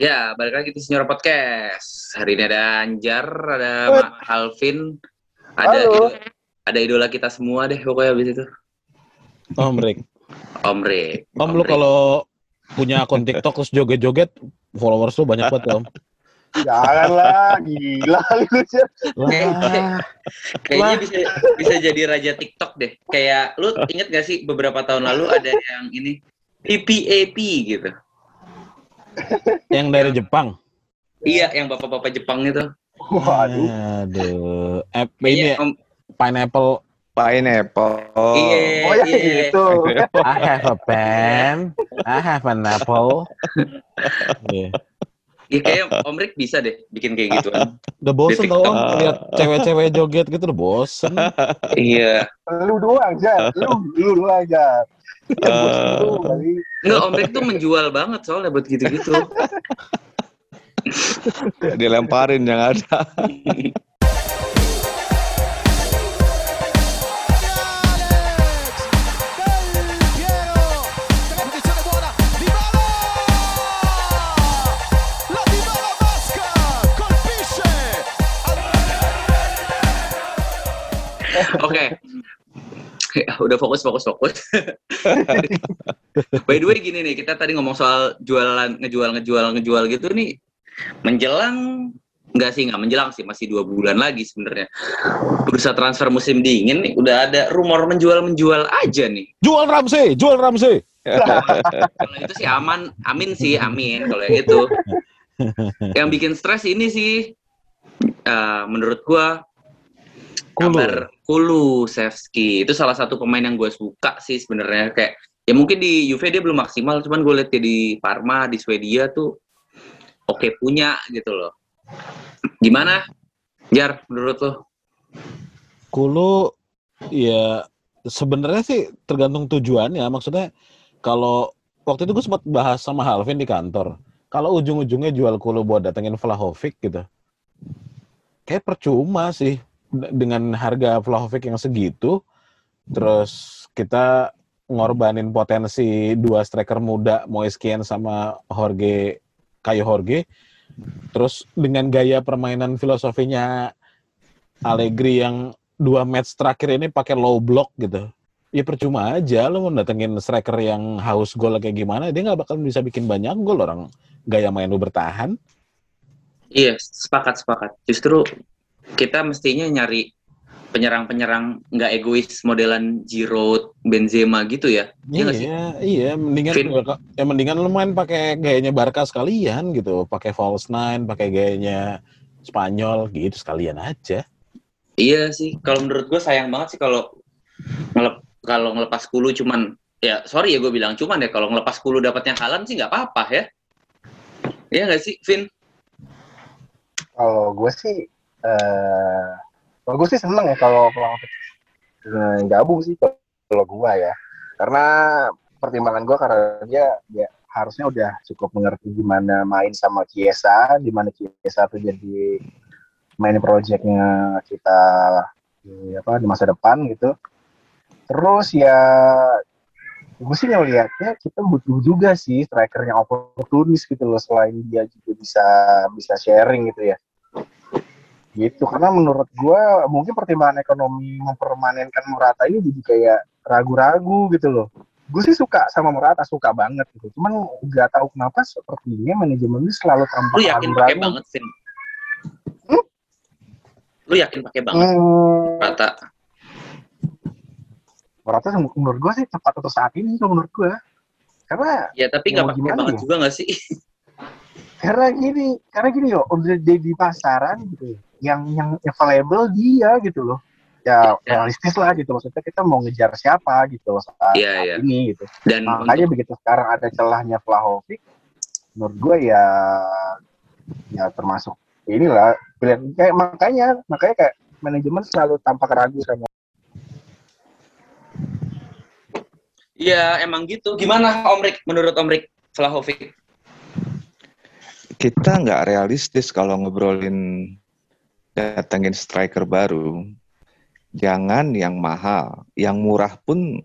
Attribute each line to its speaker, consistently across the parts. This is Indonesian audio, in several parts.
Speaker 1: Ya, balik lagi di Senior Podcast. Hari ini ada Anjar, ada Mak Alvin, ada
Speaker 2: Halo.
Speaker 1: idola, ada idola kita semua deh pokoknya abis itu.
Speaker 3: Om Rick.
Speaker 1: Om Rick.
Speaker 3: Om, lu
Speaker 1: Rick.
Speaker 3: kalau punya akun TikTok terus joget-joget, followers lu banyak banget Om.
Speaker 2: Janganlah, gila lu
Speaker 1: Kayaknya bisa bisa jadi raja TikTok deh. Kayak lu inget gak sih beberapa tahun lalu ada yang ini PPAP gitu.
Speaker 3: Yang dari Jepang.
Speaker 1: Iya, yang bapak-bapak Jepang itu.
Speaker 2: Waduh.
Speaker 3: Aduh. Eh,
Speaker 1: Iya,
Speaker 3: ini
Speaker 1: Om-
Speaker 3: pineapple.
Speaker 4: Pineapple.
Speaker 1: Iya,
Speaker 2: Oh ya
Speaker 1: iya.
Speaker 2: gitu.
Speaker 3: I have a pen. I have an apple. Iya.
Speaker 1: Iya, kayaknya Om Rick bisa deh bikin kayak gituan.
Speaker 3: Udah bosen tau Om. Lihat cewek-cewek joget gitu udah bosen.
Speaker 1: iya.
Speaker 2: Lu doang, Jar. Lu, lu doang, Jar.
Speaker 4: Eh.
Speaker 2: Lu kali.
Speaker 1: Nggak, Om Rick tuh menjual banget soalnya buat gitu-gitu.
Speaker 4: Dilemparin yang ada.
Speaker 5: Piero
Speaker 1: Oke. Ya, udah fokus fokus fokus. By the way gini nih, kita tadi ngomong soal jualan ngejual ngejual ngejual gitu nih menjelang Enggak sih, nggak menjelang sih, masih dua bulan lagi sebenarnya. Bursa transfer musim dingin nih, udah ada rumor menjual-menjual aja nih.
Speaker 3: Jual Ramsey, jual Ramsey.
Speaker 1: Kalau itu sih aman, amin sih, amin kalau yang itu. Yang bikin stres ini sih, eh, menurut gua
Speaker 3: Kulu.
Speaker 1: kabar Kulusevski itu salah satu pemain yang gue suka sih sebenarnya kayak ya mungkin di Juve dia belum maksimal cuman gue lihat dia di Parma di Swedia tuh oke punya gitu loh gimana Jar menurut lo
Speaker 3: Kulu ya sebenarnya sih tergantung tujuannya. Maksudnya kalau waktu itu gue sempat bahas sama Halvin di kantor. Kalau ujung-ujungnya jual Kulu buat datengin Vlahovic gitu. Kayak percuma sih dengan harga Vlahovic yang segitu. Terus kita ngorbanin potensi dua striker muda Moiskian sama Jorge Kayo Jorge. Terus dengan gaya permainan filosofinya Allegri yang dua match terakhir ini pakai low block gitu. Ya percuma aja lo mau datengin striker yang haus gol kayak gimana, dia nggak bakal bisa bikin banyak gol orang gaya main lu bertahan.
Speaker 1: iya sepakat sepakat justru kita mestinya nyari penyerang-penyerang nggak egois modelan Giroud Benzema gitu ya Iya?
Speaker 3: Iya, iya, mendingan
Speaker 1: Vin.
Speaker 3: ya mendingan lu main pakai gayanya Barca sekalian gitu, pakai false nine, pakai gayanya Spanyol gitu sekalian aja.
Speaker 1: Iya sih, kalau menurut gue sayang banget sih kalau ngelep kalau ngelepas kulu cuman ya sorry ya gue bilang cuman ya kalau ngelepas kulu dapatnya halan sih nggak apa-apa ya. Iya nggak sih, Vin?
Speaker 2: Kalau gue sih, eh, kalau gue sih seneng ya kalau kalau eh, gabung sih kalau gue ya. Karena pertimbangan gue karena dia, dia harusnya udah cukup mengerti gimana main sama Kiesa, gimana Kiesa tuh jadi main projectnya kita di, apa di masa depan gitu. Terus ya gue sih ngelihatnya kita butuh juga sih striker yang oportunis gitu loh selain dia juga bisa bisa sharing gitu ya gitu karena menurut gue mungkin pertimbangan ekonomi mempermanenkan Morata ini jadi kayak ragu-ragu gitu loh gue sih suka sama Morata suka banget gitu cuman nggak tahu kenapa sepertinya manajemen ini selalu tampak
Speaker 1: Lu yakin pakai banget, Vin?
Speaker 2: Hmm?
Speaker 1: Lu yakin pakai banget,
Speaker 2: Hmm,
Speaker 1: Rata?
Speaker 2: Morata menurut gue sih tepat untuk saat ini kalau menurut gue karena
Speaker 1: Ya tapi nggak pakai banget
Speaker 2: ya?
Speaker 1: juga nggak sih?
Speaker 2: karena gini karena gini loh udah di, di pasaran gitu ya, yang yang available dia gitu loh ya
Speaker 1: Ya.
Speaker 2: realistis lah gitu maksudnya kita mau ngejar siapa gitu loh saat,
Speaker 1: Iya,
Speaker 2: saat
Speaker 1: iya.
Speaker 2: ini gitu
Speaker 1: Dan
Speaker 2: makanya
Speaker 1: untuk,
Speaker 2: begitu sekarang ada celahnya Vlahovic menurut gue ya ya termasuk inilah pilihan kayak makanya makanya kayak manajemen selalu tampak ragu sama
Speaker 1: ya emang gitu. Gimana Om Rik? Menurut Om Rik, Vlahovic?
Speaker 4: Kita nggak realistis kalau ngobrolin datengin striker baru. Jangan yang mahal, yang murah pun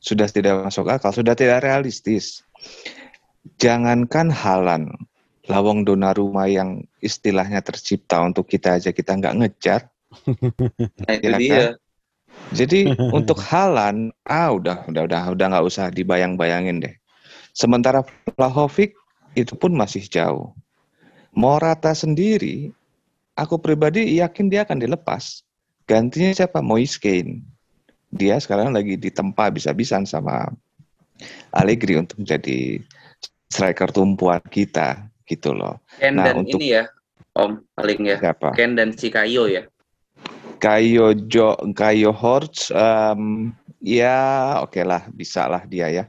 Speaker 4: sudah tidak masuk akal, sudah tidak realistis. Jangankan Halan, Lawang Donnarumma yang istilahnya tercipta untuk kita aja kita nggak ngejar.
Speaker 1: Nah, itu
Speaker 4: Iya
Speaker 1: dia.
Speaker 4: kan? Jadi untuk Halan, ah udah udah udah udah nggak usah dibayang-bayangin deh. Sementara Vlahovic itu pun masih jauh. Morata sendiri, aku pribadi yakin dia akan dilepas. Gantinya siapa? Moise Kean. Dia sekarang lagi ditempa bisa-bisan sama Allegri untuk menjadi striker tumpuan kita gitu loh.
Speaker 1: Ken
Speaker 4: Nah,
Speaker 1: dan
Speaker 4: untuk-
Speaker 1: ini ya, Om paling ya.
Speaker 4: Siapa?
Speaker 1: Ken dan si Kayo ya.
Speaker 4: Kayo Jo Kayo Hortz em, ya oke lah bisa lah dia ya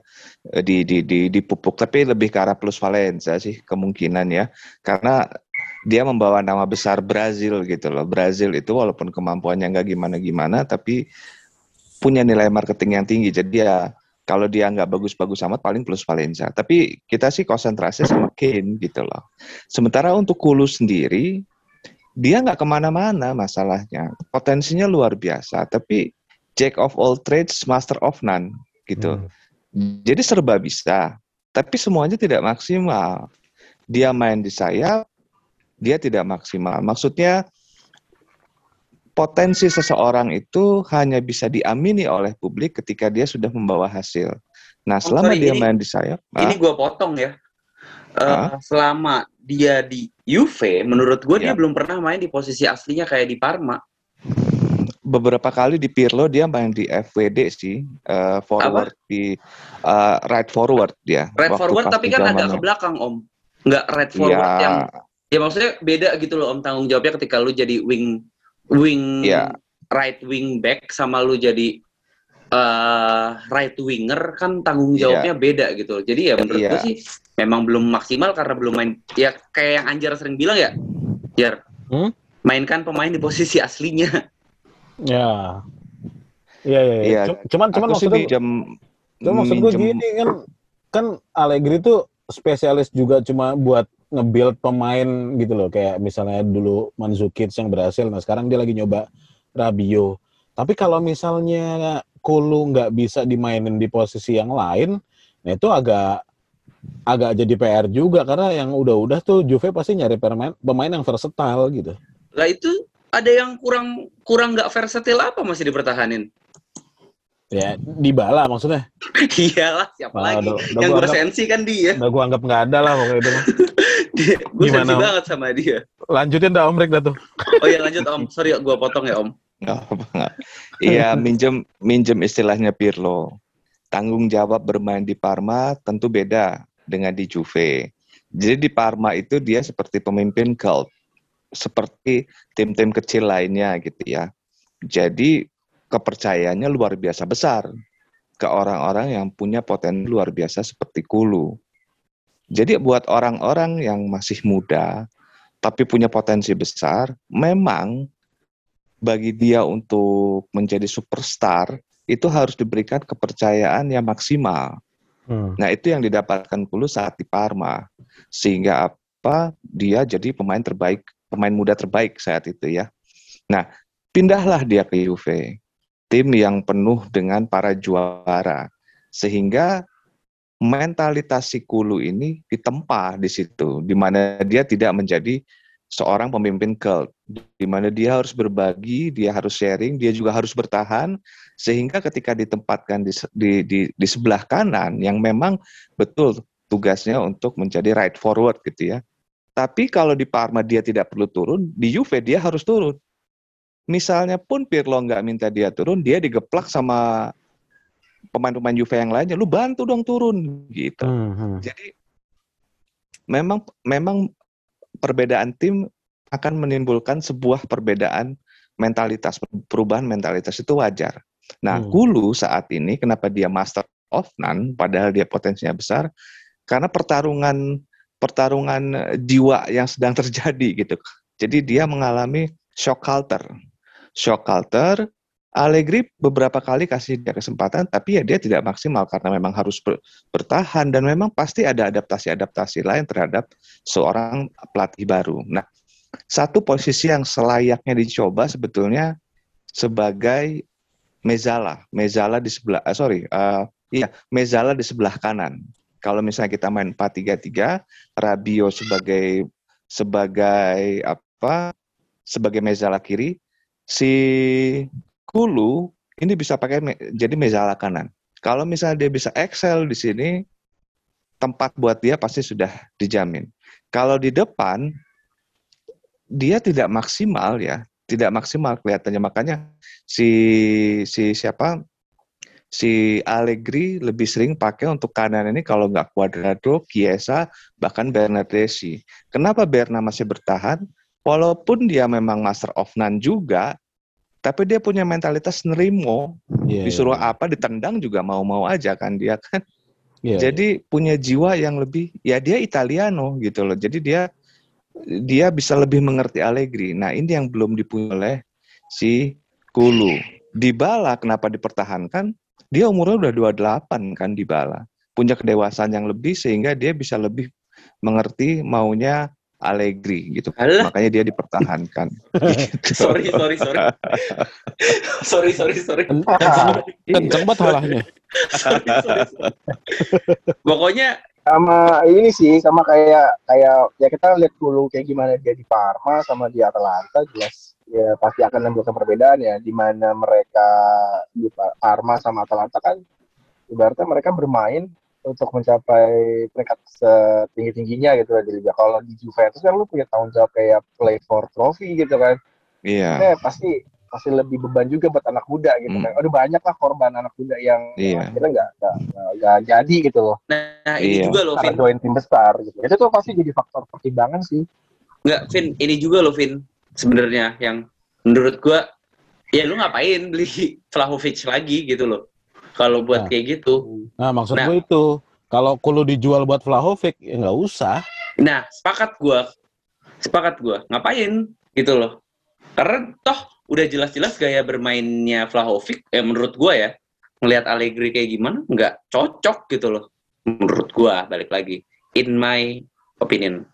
Speaker 4: di di di dipupuk tapi lebih ke arah plus Valenza sih kemungkinan ya karena dia membawa nama besar Brazil gitu loh. Brazil itu walaupun kemampuannya nggak gimana gimana tapi punya nilai marketing yang tinggi. Jadi ya kalau dia nggak bagus-bagus amat paling plus Valenza tapi kita sih konsentrasi sama Kane gitu loh. Sementara untuk Kulu sendiri dia nggak ke mana-mana masalahnya. Potensinya luar biasa tapi jack of all trades master of none gitu.
Speaker 3: Hmm.
Speaker 4: jadi serba bisa tapi semuanya tidak maksimal. Dia main di sayap dia tidak maksimal maksudnya potensi seseorang itu hanya bisa diamini oleh publik ketika dia sudah membawa hasil nah
Speaker 1: Oh,
Speaker 4: selama
Speaker 1: sorry,
Speaker 4: dia
Speaker 1: ini-
Speaker 4: main di sayap
Speaker 1: Ini
Speaker 4: ah,
Speaker 1: gue potong ya.
Speaker 4: Hah?
Speaker 1: selama dia di Juve, menurut gue dia
Speaker 4: Ya.
Speaker 1: belum pernah main di posisi aslinya kayak di Parma.
Speaker 4: beberapa kali di Pirlo dia main di FWD sih eh, forward di eh, right forward dia
Speaker 1: Right forward tapi kan agak ke belakang Om. Nggak right forward
Speaker 4: Iya.
Speaker 1: yang ya maksudnya beda gitu loh Om tanggung jawabnya ketika lu jadi wing wing
Speaker 4: Iya.
Speaker 1: right wing back sama lu jadi eh, right winger kan tanggung
Speaker 4: Iya.
Speaker 1: jawabnya beda gitu. Jadi ya menurut
Speaker 4: Iya.
Speaker 1: gue sih memang belum maksimal karena belum main ya kayak yang Anjar sering bilang ya. Jar.
Speaker 3: Hmm?
Speaker 1: Mainkan pemain di posisi aslinya.
Speaker 3: Ya. Iya, iya, iya.
Speaker 4: Iya.
Speaker 3: Cum- Cuman cuman maksudnya
Speaker 4: minjem
Speaker 3: Cuman maksud gue gini kan kan Allegri tuh spesialis juga cuma buat nge-build pemain gitu loh. Kayak misalnya dulu Mandzukic yang berhasil nah sekarang dia lagi nyoba Rabio tapi kalau misalnya Kulu nggak bisa dimainin di posisi yang lain nah itu agak agak jadi PR juga. Karena yang udah-udah tuh Juve pasti nyari pemain pemain yang versatile gitu.
Speaker 1: Lah itu ada yang kurang kurang nggak versatile apa masih dipertahanin?
Speaker 3: Ya dibala maksudnya
Speaker 1: Iyalah siapa
Speaker 3: Ah,
Speaker 1: lagi?
Speaker 3: udah- udah
Speaker 1: yang
Speaker 3: gua
Speaker 1: gue sensi kan dia.
Speaker 3: udah gua anggap nggak ada lah pokoknya itu mah.
Speaker 1: gue sensi banget sama dia.
Speaker 3: lanjutin dah Om Rek dah tuh
Speaker 1: Oh iya lanjut Om. Sorry gue potong ya Om.
Speaker 4: Nggak apa-apa. Iya, minjem minjem istilahnya Pirlo. Tanggung jawab bermain di Parma tentu beda dengan di Juve. Jadi di Parma itu dia seperti pemimpin cult, seperti tim-tim kecil lainnya gitu ya. Jadi kepercayaannya luar biasa besar ke orang-orang yang punya potensi luar biasa seperti Kulu. Jadi buat orang-orang yang masih muda tapi punya potensi besar, memang bagi dia untuk menjadi superstar itu harus diberikan kepercayaan yang maksimal.
Speaker 3: Hmm.
Speaker 4: Nah, itu yang didapatkan Kulu saat di Parma. Sehingga apa? Dia jadi pemain terbaik, pemain muda terbaik saat itu ya. Nah, pindahlah dia ke Juve. Tim yang penuh dengan para juara. Sehingga mentalitas si Kulu ini ditempa di situ di mana dia tidak menjadi seorang pemimpin cult di mana dia harus berbagi, dia harus sharing, dia juga harus bertahan sehingga ketika ditempatkan di, di, di, di sebelah kanan yang memang betul tugasnya untuk menjadi right forward gitu ya. Tapi kalau di Parma dia tidak perlu turun, di Juve dia harus turun. Misalnya pun Pirlo nggak minta dia turun, dia digeplak sama pemain-pemain Juve yang lainnya, lu bantu dong turun gitu.
Speaker 3: Hmm, hmm.
Speaker 4: Jadi memang memang perbedaan tim akan menimbulkan sebuah perbedaan mentalitas, perubahan mentalitas itu wajar. Nah,
Speaker 3: Hmm.
Speaker 4: Kulu saat ini kenapa dia master of none padahal dia potensinya besar karena pertarungan pertarungan eh, jiwa yang sedang terjadi gitu. Jadi dia mengalami shock culture. Shock culture Allegri beberapa kali kasih dia kesempatan, tapi ya dia tidak maksimal karena memang harus ber- bertahan dan memang pasti ada adaptasi-adaptasi lain terhadap seorang pelatih baru. Nah, satu posisi yang selayaknya dicoba sebetulnya sebagai Mezala, Mezala di sebelah, ah, sorry, eh, iya Mezala di sebelah kanan. Kalau misalnya kita main 4-3-3, Rabio sebagai sebagai apa? Sebagai mezala kiri, si Kulu ini bisa pakai me- jadi mezala kanan. Kalau misalnya dia bisa excel di sini, tempat buat dia pasti sudah dijamin. Kalau di depan dia tidak maksimal ya, tidak maksimal kelihatannya makanya si si siapa si Allegri lebih sering pakai untuk kanan ini kalau nggak Cuadrado, Chiesa, bahkan Bernardeschi. Kenapa Berna masih bertahan? Walaupun dia memang master of none juga, tapi dia punya mentalitas nerimo.
Speaker 3: Iya,
Speaker 4: Disuruh
Speaker 3: iya.
Speaker 4: apa ditendang juga mau-mau aja kan dia kan.
Speaker 3: Iya,
Speaker 4: Jadi punya jiwa yang lebih ya dia Italiano gitu loh. Jadi dia dia bisa lebih mengerti Allegri. Nah, ini yang belum dipunya oleh si Kulu. Dybala kenapa dipertahankan? Dia umurnya udah 28 kan Dybala. Punya kedewasaan yang lebih sehingga dia bisa lebih mengerti maunya Allegri gitu.
Speaker 1: Alah.
Speaker 4: Makanya dia dipertahankan. Gitu.
Speaker 1: sorry sorry sorry sorry sorry sorry
Speaker 3: Ken- Kenceng, banget halahnya.
Speaker 1: sorry, sorry, sorry. pokoknya
Speaker 2: sama ini sih sama kayak kayak ya kita lihat dulu kayak gimana dia di Parma sama di Atalanta jelas ya pasti akan menimbulkan perbedaan ya di mana mereka di Pa- Parma sama Atalanta kan ibaratnya mereka bermain untuk mencapai peringkat setinggi tingginya gitu lah di liga kalau di Juventus kan lu punya tanggung jawab kayak play for trophy gitu kan
Speaker 4: Iya.
Speaker 2: Eh, pasti pasti lebih beban juga buat anak muda gitu
Speaker 4: Hmm.
Speaker 2: kan udah banyak lah korban anak muda yang
Speaker 4: Iya.
Speaker 2: akhirnya nggak nggak- nggak- nggak jadi gitu loh
Speaker 1: nah ini
Speaker 4: Iya.
Speaker 1: juga loh
Speaker 2: karena
Speaker 1: Vin
Speaker 2: join tim besar gitu. Itu tuh pasti jadi faktor pertimbangan sih.
Speaker 1: nggak Vin ini juga loh Vin sebenarnya yang menurut gua ya lu ngapain beli Vlahovic lagi gitu loh kalau buat
Speaker 3: Nah.
Speaker 1: kayak gitu
Speaker 3: Nah, maksud
Speaker 1: Nah.
Speaker 3: gue itu, kalau Kulu dijual buat Vlahovic, ya nggak usah.
Speaker 1: Nah, sepakat gua. Sepakat gua. Ngapain gitu loh. Karena toh udah jelas-jelas gaya bermainnya Vlahovic eh menurut gua ya. Ngelihat Allegri kayak gimana nggak cocok gitu loh. Menurut gua balik lagi. In my opinion.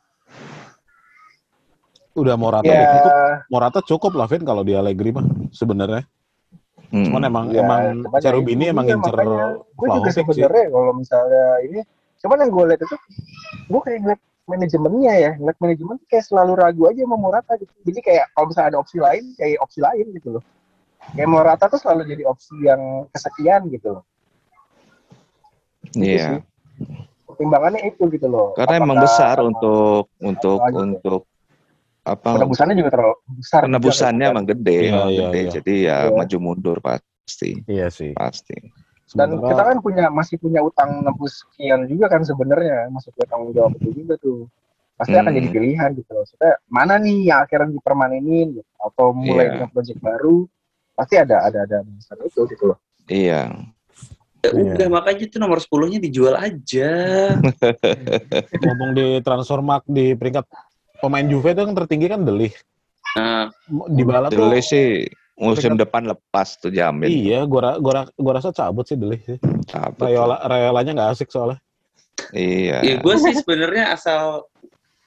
Speaker 3: Udah Morata udah cukup. Morata cukup lah, Vin, kalau di Allegri mah sebenarnya.
Speaker 4: Hmm.
Speaker 3: Cuman emang
Speaker 2: ya,
Speaker 3: emang
Speaker 2: ya
Speaker 3: Cherubini emang ngincer
Speaker 2: Gue juga sebenarnya kalau misalnya ini, cuman yang gue lihat itu, gue kayak ngeliat manajemennya ya, ngeliat manajemen tuh kayak selalu ragu aja sama Morata gitu. Jadi kayak kalau misalnya ada opsi lain, kayak opsi lain gitu loh. Kayak Morata tuh selalu jadi opsi yang kesekian gitu loh. Gitu
Speaker 4: Iya.
Speaker 2: sih. Pertimbangannya itu gitu loh.
Speaker 4: Karena emang
Speaker 2: Apakah
Speaker 4: besar
Speaker 2: emang
Speaker 4: untuk untuk
Speaker 2: tuh?
Speaker 4: untuk apa?
Speaker 2: penebusannya juga terlalu besar.
Speaker 4: Penebusannya
Speaker 2: kan.
Speaker 4: emang gede,
Speaker 3: Iya,
Speaker 4: emang
Speaker 3: iya,
Speaker 4: gede.
Speaker 3: iya.
Speaker 4: Jadi ya
Speaker 2: Iya.
Speaker 4: maju mundur pasti,
Speaker 3: Iya sih.
Speaker 4: pasti.
Speaker 2: Dan
Speaker 3: Sementara-
Speaker 2: kita kan punya masih punya utang 60 sekian juga kan sebenarnya, masih punya tanggung jawab itu juga tuh. Pasti akan
Speaker 4: Hmm.
Speaker 2: jadi pilihan gitu loh. Maksudnya mana nih yang akhirnya dipermanenin gitu, atau mulai
Speaker 4: Iya.
Speaker 2: dengan proyek baru, pasti ada ada ada masalah itu gitu loh.
Speaker 4: Iya.
Speaker 1: Ya
Speaker 3: Iya.
Speaker 1: udah makanya itu nomor 10-nya dijual aja.
Speaker 3: ngomong di transfermarkt di peringkat pemain Juve itu yang tertinggi kan Delih.
Speaker 1: Nah,
Speaker 3: Di bala tuh
Speaker 4: Dulu sih musim depan lepas tuh jamin.
Speaker 3: Iya, gua, ra- gua, ra- gua rasa cabut sih Delih sih.
Speaker 4: Cabut.
Speaker 3: Rayola, Rayolanya nggak asik soalnya.
Speaker 4: Iya.
Speaker 1: ya gue sih sebenarnya asal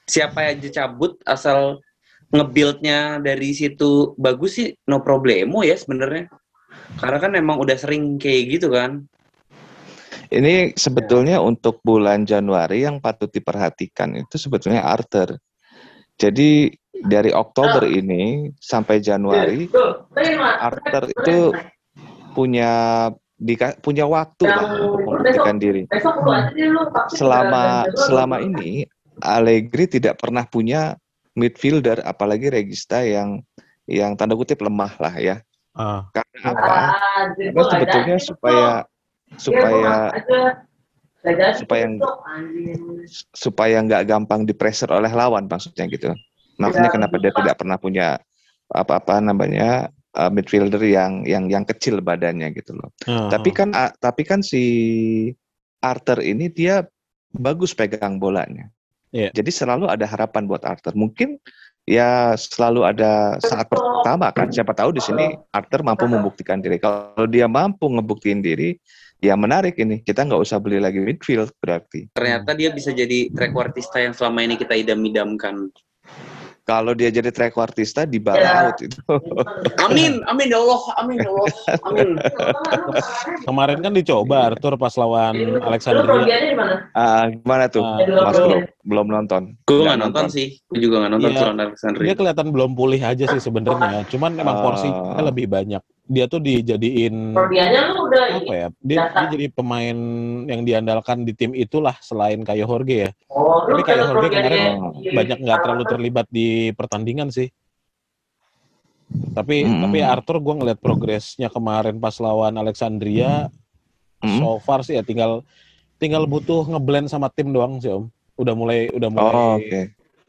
Speaker 1: siapa aja cabut asal nge-build-nya dari situ bagus sih no problemo ya sebenarnya. Karena kan emang udah sering kayak gitu kan.
Speaker 4: Ini sebetulnya untuk bulan Januari yang patut diperhatikan itu sebetulnya Arthur. Jadi dari Oktober ini sampai Januari Arthur itu punya dika- punya waktu lah untuk membuktikan diri. Selama selama ini Allegri tidak pernah punya midfielder apalagi Regista yang yang tanda kutip lemah lah ya.
Speaker 3: Ah,
Speaker 4: Karena apa? Karena sebetulnya supaya supaya supaya supaya nggak gampang dipressure oleh lawan maksudnya gitu. Makanya
Speaker 6: Ya,
Speaker 4: kenapa dia tidak pernah punya apa-apa namanya uh, midfielder yang yang yang kecil badannya gitu loh.
Speaker 3: ah,
Speaker 4: Tapi
Speaker 3: ah.
Speaker 4: kan ah, tapi kan si Arthur ini dia bagus pegang bolanya.
Speaker 3: Iya.
Speaker 4: Jadi selalu ada harapan buat Arthur. Mungkin ya selalu ada saat pertama kan siapa tahu di sini Arthur mampu membuktikan diri. Kalau dia mampu ngebuktiin diri, ya menarik ini. Kita nggak usah beli lagi midfield berarti.
Speaker 1: Ternyata dia bisa jadi trequartista yang selama ini kita idam-idamkan.
Speaker 4: Kalau dia jadi trequartista di bala out itu.
Speaker 1: Amin, amin ya Allah, amin ya Allah, amin.
Speaker 3: Kemarin kan dicoba Arthur pas lawan Alexandria.
Speaker 6: kerugiannya di mana?
Speaker 4: Ah, gimana tuh?
Speaker 3: Ah,
Speaker 4: Mas
Speaker 3: itu
Speaker 4: belum belum nonton.
Speaker 1: Gue
Speaker 4: Nggak
Speaker 1: nggak nonton sih, gue juga nggak nonton lawan Alexandria.
Speaker 3: dia kelihatan belum pulih aja sih sebenarnya. Cuman emang
Speaker 4: Ah.
Speaker 3: porsinya lebih banyak. Dia tuh dijadiin
Speaker 6: lu udah
Speaker 3: apa ya? Dia, dia jadi pemain yang diandalkan di tim itulah selain Kayo Jorge ya.
Speaker 6: Oh, lu
Speaker 3: Tapi kayak
Speaker 6: kalau
Speaker 3: Jorge kemarin banyak nggak terlalu terlibat di pertandingan sih. Tapi
Speaker 4: Hmm.
Speaker 3: tapi Arthur gue ngeliat progresnya kemarin pas lawan Alexandria
Speaker 4: Hmm.
Speaker 3: so far sih ya tinggal tinggal butuh ngeblend sama tim doang sih om. Udah mulai udah mulai
Speaker 4: Oh, oke.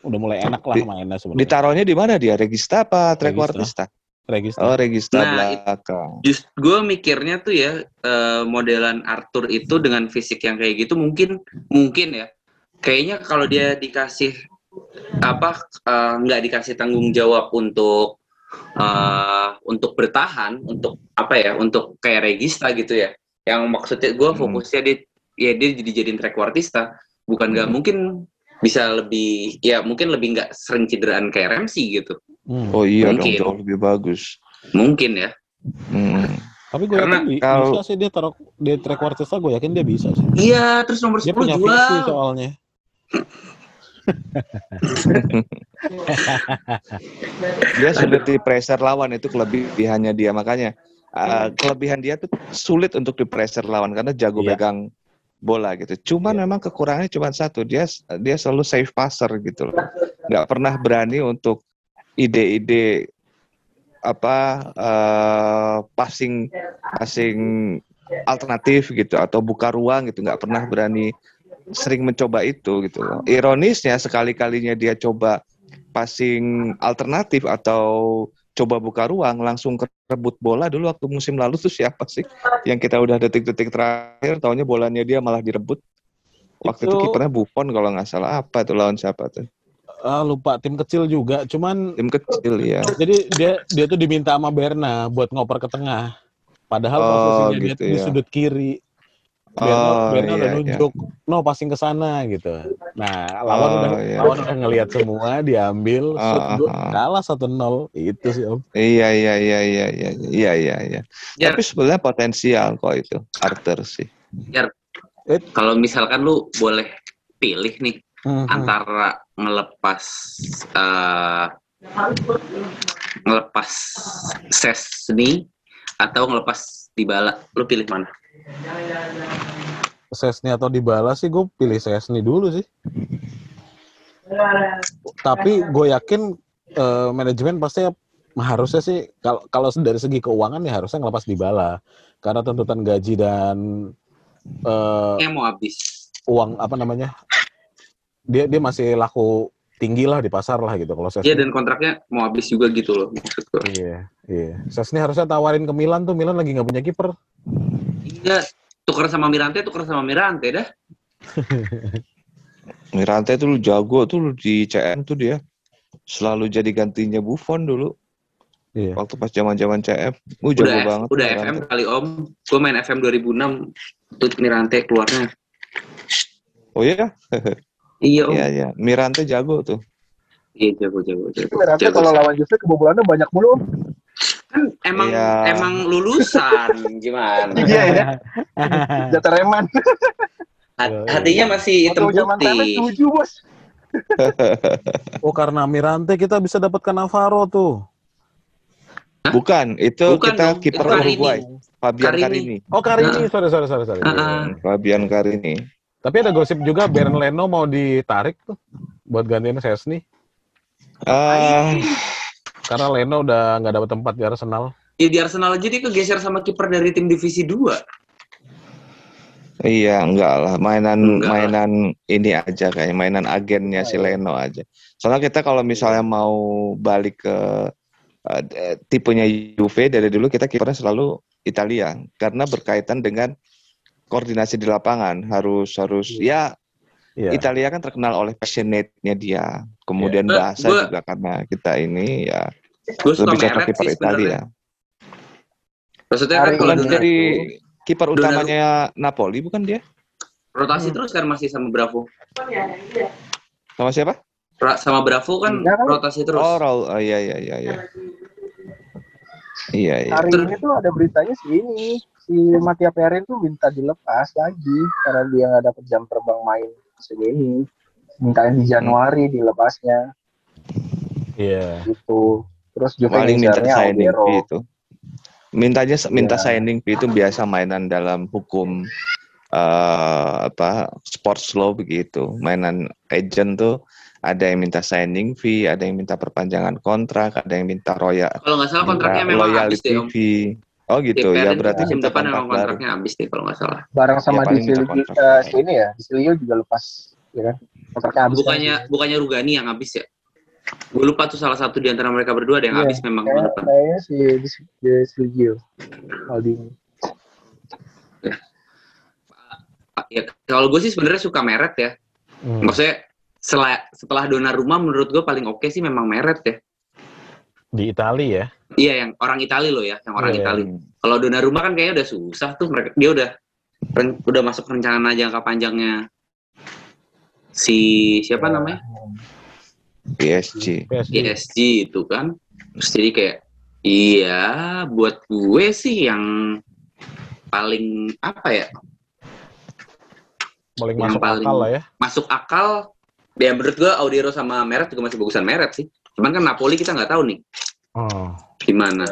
Speaker 3: udah mulai enak lah
Speaker 4: Di-
Speaker 3: mainnya sebenarnya.
Speaker 4: Ditaruhnya di mana dia? Regista apa trequartista?
Speaker 3: Regista.
Speaker 4: Oh, regista
Speaker 1: Nah,
Speaker 4: belakang.
Speaker 1: Just gue mikirnya tuh ya eh, modelan Arthur itu dengan fisik yang kayak gitu mungkin mungkin ya kayaknya kalau dia dikasih apa eh, nggak dikasih tanggung jawab untuk eh, untuk bertahan untuk apa ya untuk kayak regista gitu ya yang maksudnya gue
Speaker 4: Hmm.
Speaker 1: fokusnya di ya dia jadi jadiin trequartista bukan nggak
Speaker 4: Hmm.
Speaker 1: mungkin bisa lebih ya mungkin lebih nggak sering cederaan kayak Ramsey gitu
Speaker 3: Hmm.
Speaker 4: Oh iya dong,
Speaker 1: Mungkin.
Speaker 4: jauh lebih bagus.
Speaker 1: mungkin ya
Speaker 4: Hmm.
Speaker 3: Tapi gue
Speaker 1: Karena
Speaker 3: yakin
Speaker 4: kalau-
Speaker 3: bisa sih dia taruh di track quartista gue yakin dia bisa sih.
Speaker 1: iya terus nomor
Speaker 3: Dia
Speaker 1: 10
Speaker 3: punya visi
Speaker 1: jual
Speaker 3: soalnya.
Speaker 4: Dia sulit di pressure lawan itu kelebihannya dia makanya uh, kelebihan dia tuh sulit untuk di pressure lawan karena jago
Speaker 3: Iya.
Speaker 4: pegang bola gitu. Cuman
Speaker 3: Iya.
Speaker 4: memang kekurangannya cuma satu, dia dia selalu safe passer gitu loh. Nggak pernah berani untuk ide-ide apa uh, passing passing alternatif gitu atau buka ruang gitu nggak pernah berani sering mencoba itu gitu loh. Ironisnya sekali-kalinya dia coba passing alternatif atau coba buka ruang langsung kerebut bola. Dulu waktu musim lalu tuh siapa sih yang kita udah detik-detik terakhir taunya bolanya dia malah direbut? Waktu itu,
Speaker 3: Itu-
Speaker 4: kipernya Buffon kalau nggak salah. Apa tuh lawan siapa tuh
Speaker 3: ah, lupa tim kecil juga, cuman
Speaker 4: tim kecil ya.
Speaker 3: Jadi dia dia tuh diminta sama Berna buat ngoper ke tengah. Padahal
Speaker 4: oh,
Speaker 3: posisinya
Speaker 4: gitu,
Speaker 3: dia tuh
Speaker 4: ya.
Speaker 3: di sudut kiri. Berna,
Speaker 4: oh,
Speaker 3: Berna
Speaker 4: iya, udah
Speaker 3: nunjuk, iya. no passing ke sana gitu. Nah, lawan
Speaker 4: oh,
Speaker 3: udah
Speaker 4: iya.
Speaker 3: lawan udah ngelihat semua, diambil,
Speaker 4: uh,
Speaker 3: uh,
Speaker 4: uh.
Speaker 3: kalah 1-0 itu sih Om.
Speaker 4: Iya iya iya iya iya iya iya. iya.
Speaker 1: Ya.
Speaker 4: Tapi sebenarnya potensial kok itu Arthur sih. Ya eh.
Speaker 1: kalau misalkan lu boleh pilih nih
Speaker 3: Mhm.
Speaker 1: antara ngelepas eh ngelepas Sesni atau ngelepas Dybala, lu pilih mana?
Speaker 3: Sesni atau Dybala sih gue pilih Sesni dulu sih. Tapi gue yakin eh, manajemen pasti harusnya sih kalau kalau dari segi keuangan ya harusnya ngelepas Dybala karena tuntutan gaji dan eh,
Speaker 1: Kayak mau habis.
Speaker 3: uang apa namanya dia dia masih laku tinggi lah di pasar lah gitu kalau Sesni.
Speaker 1: Iya dan kontraknya mau habis juga gitu loh maksud.
Speaker 3: Iya, iya. Sesni harusnya tawarin ke Milan tuh, Milan lagi nggak punya kiper.
Speaker 1: Iya, tuker sama Mirante, tuker sama Mirante dah.
Speaker 4: Mirante tuh lu jago tuh lu di CM tuh dia selalu jadi gantinya Buffon dulu
Speaker 3: Iya.
Speaker 4: waktu pas zaman-zaman CM. Jago
Speaker 1: Udah
Speaker 4: banget.
Speaker 1: udah
Speaker 4: Mirante.
Speaker 1: FM kali Om. Gua main FM 2006 tuh Mirante keluarnya.
Speaker 4: Oh iya?
Speaker 1: Iya Om.
Speaker 4: Iya iya. Mirante jago tuh.
Speaker 1: Iya jago jago jago.
Speaker 2: Berarti
Speaker 1: jago.
Speaker 2: kalau lawan Juve kebobolannya banyak mulu. Om.
Speaker 1: kan emang
Speaker 4: Iya.
Speaker 1: emang lulusan gimana?
Speaker 2: Iya ya. Jatah reman.
Speaker 1: Hat- hatinya masih hitam
Speaker 2: Waktu
Speaker 1: putih.
Speaker 2: tujuh bos.
Speaker 3: Oh karena Mirante kita bisa dapatkan Navarro tuh.
Speaker 4: Bukan, itu
Speaker 1: Bukan
Speaker 4: kita kiper. Uruguay, Fabian
Speaker 1: Carini.
Speaker 4: Carini.
Speaker 3: Oh Karini, sorry sorry sorry sorry.
Speaker 1: Ah, ah.
Speaker 4: Fabian Carini.
Speaker 3: Tapi ada gosip juga Bern Leno mau ditarik tuh buat gantiin Sesni
Speaker 4: Ah,
Speaker 3: karena Leno udah nggak dapat tempat di Arsenal.
Speaker 1: Ya di Arsenal aja dia kegeser sama kiper dari tim divisi 2.
Speaker 4: iya, enggak lah, mainan
Speaker 1: Enggak lah.
Speaker 4: mainan ini aja kayak mainan agennya si Leno aja. Soalnya kita kalau misalnya mau balik ke eh, tipenya Juve dari dulu kita kipernya selalu Italia karena berkaitan dengan koordinasi di lapangan harus harus ya
Speaker 3: Iya.
Speaker 4: Italia kan terkenal oleh passionate-nya dia. Kemudian
Speaker 1: Iya.
Speaker 4: bahasa
Speaker 1: Gua-
Speaker 4: juga karena kita ini ya lebih cocok kiper
Speaker 1: sih
Speaker 4: Italia.
Speaker 1: Maksudnya kan kalau
Speaker 4: jadi kiper
Speaker 1: Donnarumma.
Speaker 4: utamanya Napoli bukan dia?
Speaker 1: rotasi terus kan masih sama Bravo.
Speaker 4: Sama siapa?
Speaker 1: Ra- sama Bravo kan
Speaker 2: Iya kan?
Speaker 1: rotasi terus.
Speaker 4: Oh, Raul. Oh, iya iya iya iya. Iya iya.
Speaker 2: Hari ini tuh ada beritanya ini, si Matia Perin tuh minta dilepas lagi karena dia nggak dapet jam terbang main musim ini. Minta di Januari dilepasnya
Speaker 3: Iya.
Speaker 2: gitu. Terus Juve
Speaker 4: Paling minta signing fee itu. Mintanya minta
Speaker 2: Iya.
Speaker 4: signing fee itu biasa mainan dalam hukum eh apa sports law begitu. Mainan agent tuh ada yang minta signing fee, ada yang minta perpanjangan kontrak, ada yang minta royal
Speaker 1: Kalau nggak salah kontraknya memang habis deh. Om.
Speaker 4: fee. Oh gitu,
Speaker 1: Di
Speaker 4: ya
Speaker 1: Perin
Speaker 4: berarti
Speaker 1: musim depan
Speaker 4: baru.
Speaker 1: kontraknya habis deh kalau nggak salah.
Speaker 2: Bareng sama
Speaker 4: Ya,
Speaker 2: di
Speaker 4: paling minta
Speaker 2: Silvio,
Speaker 4: kontrak
Speaker 2: eh,
Speaker 4: baru.
Speaker 2: si ini ya, di Silvio juga lepas, ya kan? Kontraknya habis.
Speaker 1: Bukannya bukannya Rugani yang habis ya? Gue lupa tuh salah satu di antara mereka berdua ada yang
Speaker 2: Iya,
Speaker 1: habis memang
Speaker 2: Kayak,
Speaker 1: tahun depan.
Speaker 2: kayaknya si di, di Silvio, Maldini.
Speaker 1: Ya, kalau gue sih sebenarnya suka Meret ya.
Speaker 3: Hmm.
Speaker 1: Maksudnya setelah setelah Donnarumma menurut gue paling oke sih memang Meret ya.
Speaker 3: Di Itali ya.
Speaker 1: Iya yang orang Itali loh ya, yang orang
Speaker 3: Iya.
Speaker 1: Itali. Kalau Donnarumma kan kayaknya udah susah tuh mereka dia udah ren- udah masuk rencana jangka panjangnya si siapa
Speaker 2: Ya.
Speaker 1: namanya
Speaker 4: PSG.
Speaker 3: PSG.
Speaker 1: PSG itu kan. Terus jadi kayak iya buat gue sih yang paling apa ya
Speaker 3: Paling
Speaker 1: Yang
Speaker 3: masuk
Speaker 1: paling-
Speaker 3: akal lah ya.
Speaker 1: masuk akal ya menurut gue Audero sama Meret juga masih bagusan Meret sih. Cuman kan Napoli kita nggak tahu nih
Speaker 3: Oh.
Speaker 1: gimana.